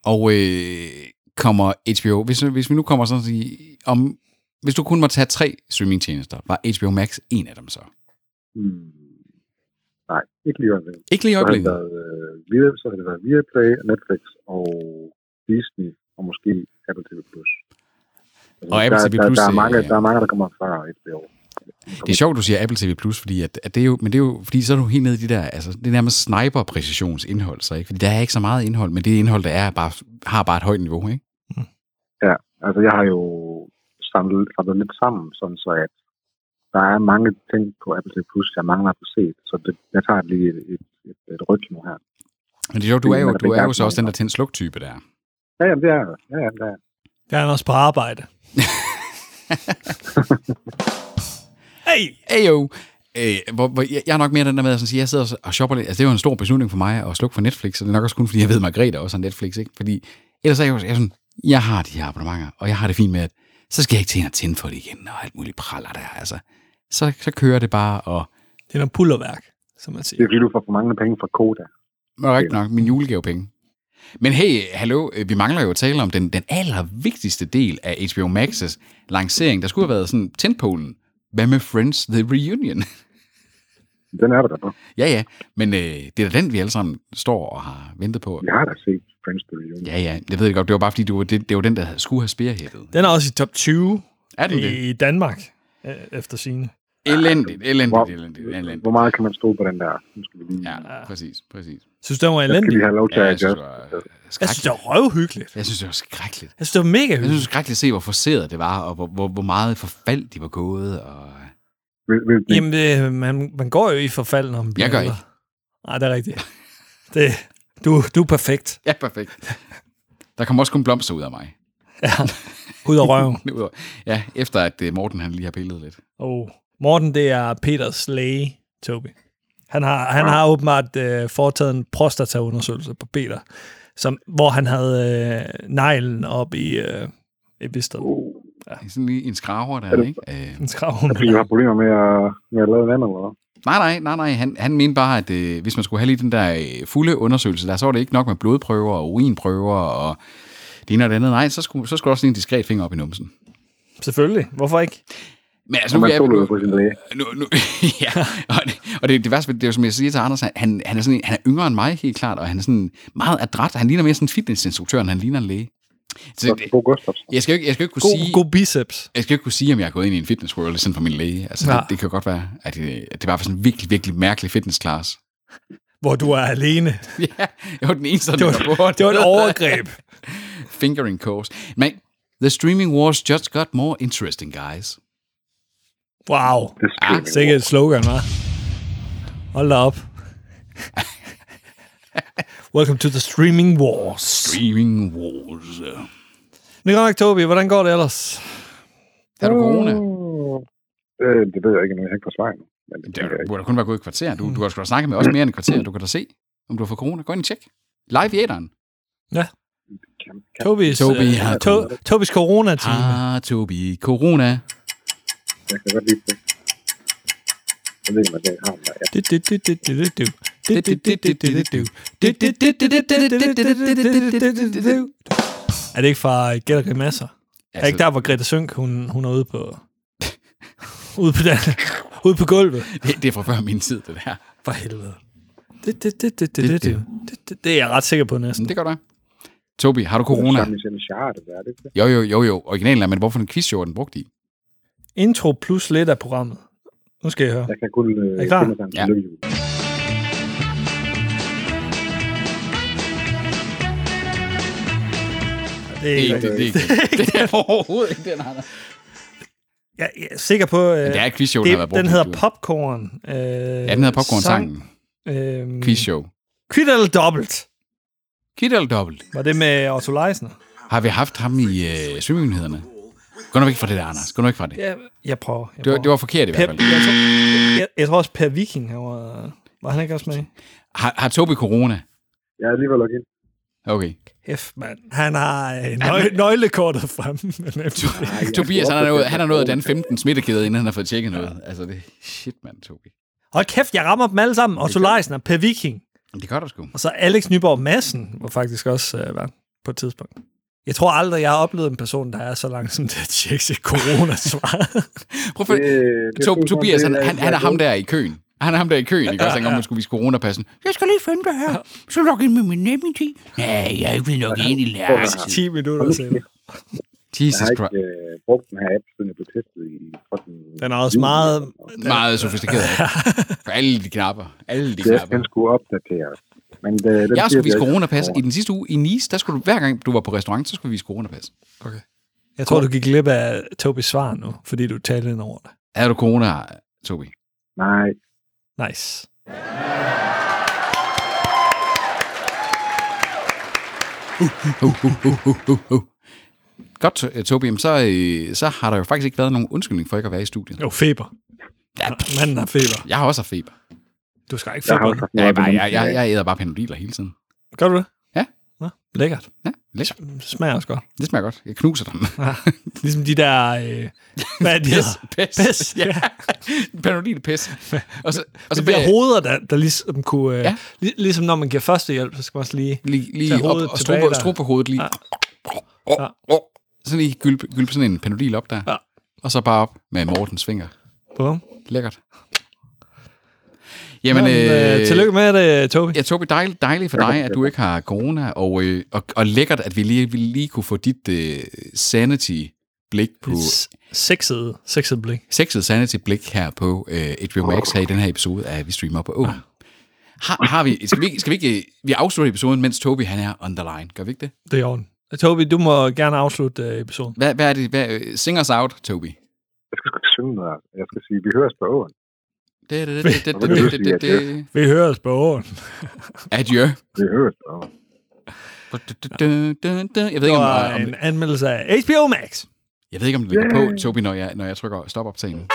og øh, kommer HBO, hvis, hvis vi nu kommer sådan at sige, om, hvis du kun må tage tre streamingtjenester, var HBO Max en af dem så? Hmm. Nej, ikke lige øjeblikket. Ikke lige i Så har det øjeblikket. været, øh, via, så har det været Viaplay, Netflix og Disney, og måske Apple TV+. Altså, Og Apple der, TV+, der, der, er øh, mange, der er mange, der kommer fra HBO. Det er sjovt, du siger Apple TV+, fordi at, at det er jo, men det er jo, fordi så er du helt nede i de der, altså det er nærmest sniper-præcisionsindhold, så ikke? Fordi der er ikke så meget indhold, men det indhold, der er, bare, har bare et højt niveau, ikke? Ja, altså jeg har jo samlet, samlet lidt sammen, sådan så at der er mange ting på Apple TV+, jeg mangler at få set, så det, jeg tager lige et, et, et, et ryg nu her. Men det er sjovt, du er jo, du er jo så også den der tænd sluk-type der. Ja, jamen, det er jeg. Ja, jamen, det er jeg. Jeg er også på arbejde. hey! Ayo! Øh, hvor, hvor, jeg jeg er nok mere den der med at sige, jeg sidder og shopper lidt. Altså, det er jo en stor beslutning for mig at slukke for Netflix, og det er nok også kun, fordi jeg ved, at Margrethe også har Netflix, ikke? Fordi ellers er jeg jo jeg er sådan, jeg har de her abonnementer, og jeg har det fint med, at så skal jeg ikke til at tænde for det igen, og alt muligt praller der, altså. Så, så kører det bare, og Det er noget pullerværk, som man Det siger. er fordi, du får for mange penge fra Koda. og rigtigt nok, min julegavepenge. Men hey, hallo, øh, vi mangler jo at tale om den, den allervigtigste del af HBO Max's lancering. Der skulle have været sådan tentpolen. Hvad med Friends The Reunion? Den er der der på. ja, ja, men øh, det er da den, vi alle sammen står og har ventet på. Vi har da set Friends The Reunion. Ja, ja, det ved jeg godt. Det var bare fordi, du, var- det, det var den, der skulle have spearheadet. Den er også i top 20 Er den det? i Danmark, øh, efter sine. Elendigt, Hvor, elendigt, elendigt, elendigt. hvor meget kan man stå på den der? Nu skal vi lige... Ja, præcis, præcis. Synes du, den var Jeg skal lige have lov til Ja, at jeg synes, det var Jeg synes, det var røvhyggeligt. Jeg synes, det var skrækkeligt. Jeg synes, det var mega Jeg synes, det hyggeligt. var skrækkeligt at se, hvor forseret det var, og hvor, hvor, hvor meget forfald de var gået. Og... Vil, vil, vil, Jamen, det, man, man går jo i forfald, når man bliver Jeg gør ældre. Nej, det er rigtigt. Det, du, du er perfekt. Ja, perfekt. Der kommer også kun blomster ud af mig. Ja. Ud af røven. Udover- Ja, efter at øh, Morten han lige har pillet lidt. Og Morten, det er Peters læge, Toby. Han har, han har åbenbart øh, foretaget en prostataundersøgelse på Peter, som, hvor han havde øh, neglen op i, øh, i bisteren. uh, Sådan lige en skraver der, ikke? Øh, En skrav. fordi du har problemer med at, med at lave vand, eller hvad? nej, nej, nej, nej. Han, han mente bare, at øh, hvis man skulle have lige den der øh, fulde undersøgelse, der så var det ikke nok med blodprøver og urinprøver og det ene og det andet. Nej, så skulle, så skulle også lige en diskret finger op i numsen. Selvfølgelig. Hvorfor ikke? Men altså, nu, jo nu, på sin læge. nu, nu, ja, og det, og det, det værste, det er jo som jeg siger til Anders, han, han, er sådan, en- han er yngre end mig, helt klart, og han er sådan meget adræt. Han ligner mere sådan en fitnessinstruktør, end han ligner en læge. Så, det, jeg skal jo ikke, jeg skal jo ikke kunne God, sige... god biceps. Jeg skal jo ikke kunne sige, om jeg er gået ind i en fitness world, sådan for min læge. Altså, Ja. det, det, kan jo godt være, at det, at det var sådan en virkelig, virkelig mærkelig fitness class. Hvor du er alene. ja, jeg var den eneste, der Det var, var på. det var et overgreb. Fingering course. Men the streaming wars just got more interesting, guys. Wow. Det er streaming. Sikkert et slogan, hva'? Hold da op. Welcome to the streaming wars. Streaming wars. Det er godt nok, Tobi. Hvordan går det ellers? Er du corona? Øh, det ved jeg ikke, nu jeg har ikke fået svar. Men det, Det burde kun være gået et kvarter. Du, du har sgu da snakket med os mere end et kvarter. Du kan da se, om du har fået corona. Gå ind og tjek. Live i æderen. Ja. Kan, kan, Tobis, Tobi øh, har to, Tobis corona-time. Ah, Tobi. Corona. jeg kan godt lide det. Jeg ved ikke, om jeg har. Ja. Er det ikke fra Gæt og Grimasser? Er det ikke der, hvor Greta Sønk, hun, hun er ude på... ude på den... Ude på gulvet. Det, det er fra før min tid, det der. For helvede. Det, det, det, det, det, det, det, det, det, det er jeg ret sikker på næsten. Men det gør du. Tobi, har du corona? Det er det ikke det? Jo, jo, jo, jo. Originalen er, men hvorfor en quizshow er den brugt i? Intro plus lidt af programmet. Nu skal jeg høre. Jeg kan kun Er I øh, klar? Ja. Det er Det ikke er ikke det. Det er, ikke det. det er overhovedet ikke den, Anders. Jeg jeg er sikker på... Øh, det er et quizshow, der har været det, brugt den hedder. Popcorn. Øh, Ja, den hedder Popcorn-sangen. Øhm, Quizshow. Kvit eller dobbelt. Kid eller dobbelt? Var det med Otto Leisner? Har vi haft ham i øh, svømmenyhederne? Gå nu væk fra det der, Anders. Gå nu væk fra det. Ja, jeg prøver. Jeg Det var, prøver. det var forkert i per, hvert jeg, fald. tror, jeg, jeg, tror også Per Viking, han var, var han ikke også med? Har, har Tobi corona? Jeg er alligevel logget ind. Okay. F, mand. Han har øh, nøg, nøglekortet frem. jeg Tobias, han har nået, han har nået at danne 15 smittekæder, inden han har fået tjekket noget. Altså, det shit, mand, Tobi. Hold kæft, jeg rammer dem alle sammen. Otto Leisner, Per Viking. Det gør du sgu. Og så Alex Nyborg Madsen var faktisk også øh, vært på et tidspunkt. Jeg tror aldrig, jeg har oplevet en person, der er så langsom til at tjekke sit coronasvar. Prøv at. Det- det er sådan, Tobias, han, det er- han, han er ham der i køen. Han er ham der i køen, ikke også? Han kommer, skulle vise coronapassen. Jeg skal lige finde det her. Så log ind med min NemID. Ja, jeg er ikke blevet logget ind i lærer. 10 minutter senere. Jeg Jesus har ikke Christ. øh, brugt den her app, siden jeg blev testet i fucking... Den er også meget... Meget sofistikeret. For alle de knapper. Alle de knapper. den skulle opdateres. Men det, den Jeg skulle vise jeg- coronapas. I den sidste uge i Nice, der skulle du, hver gang du var på restaurant, så skulle vi vise coronapas. Jeg tror, du gik glip af Tobis svar nu, fordi du talte ind over det. Er du corona, Tobi? Nej, Nice. Uh, uh, uh, uh, uh, uh. Godt, To- Tobi. Jamen, Så, øh, så har der jo faktisk ikke været nogen undskyldning for ikke at være i studiet. Jo, feber. Ja, Manden har feber. jeg har også haft feber. Du skal ikke jeg har feber. også haft Ja, jeg, jeg, jeg, jeg æder bare panodiler hele tiden. Gør du det? Ja. Nå, lækkert. Ja, lidt. Det smager også godt. Det smager godt. Jeg knuser dem. Ligesom de der... Øh, hvad er det, de hedder? Pis. Pis, Ja. Panodil pis. Og så, og så bliver bag- hoveder, der, der ligesom kunne... Øh, Ja. ja. Ligesom når man giver førstehjælp, så skal man også lige... lige, lige op og strå på, der. strå på hovedet lige. Ja. Ja. Så lige gylpe, gylpe sådan en panodil op der. Ja. Og så bare op med Mortens finger. Bum. Lækkert. Jamen, Jamen, øh, øh, tillykke med det, Tobi. Ja, Tobi, dejligt, dejligt for dig, at du ikke har corona, og, øh, og, og lækkert, at vi lige, vi lige kunne få dit øh, sanity-blik på, Sexet, sexet blik. sexet sanity-blik her på øh, HBO Max her i den her episode af Vi Streamer på Åen. Har, har vi, skal vi, skal vi ikke, øh, vi afslutter episoden, mens Tobi han er on the line, gør vi ikke det? Det er i Tobi, du må gerne afslutte øh, episoden. Hvad, hvad er det? Hvad, øh, sing us out, Tobi. Jeg skal sgu ikke synge noget. Jeg skal sige, vi høres på åen. Det, det, det, det, det, det, sige, det, det, Vi høres på åren. Adieu. Vi høres på åen. Jeg ved Det ikke, om, om, en anmeldelse af HBO Max. jeg ved ikke, om det ligger på, Tobi, når jeg, når jeg trykker stop optagen.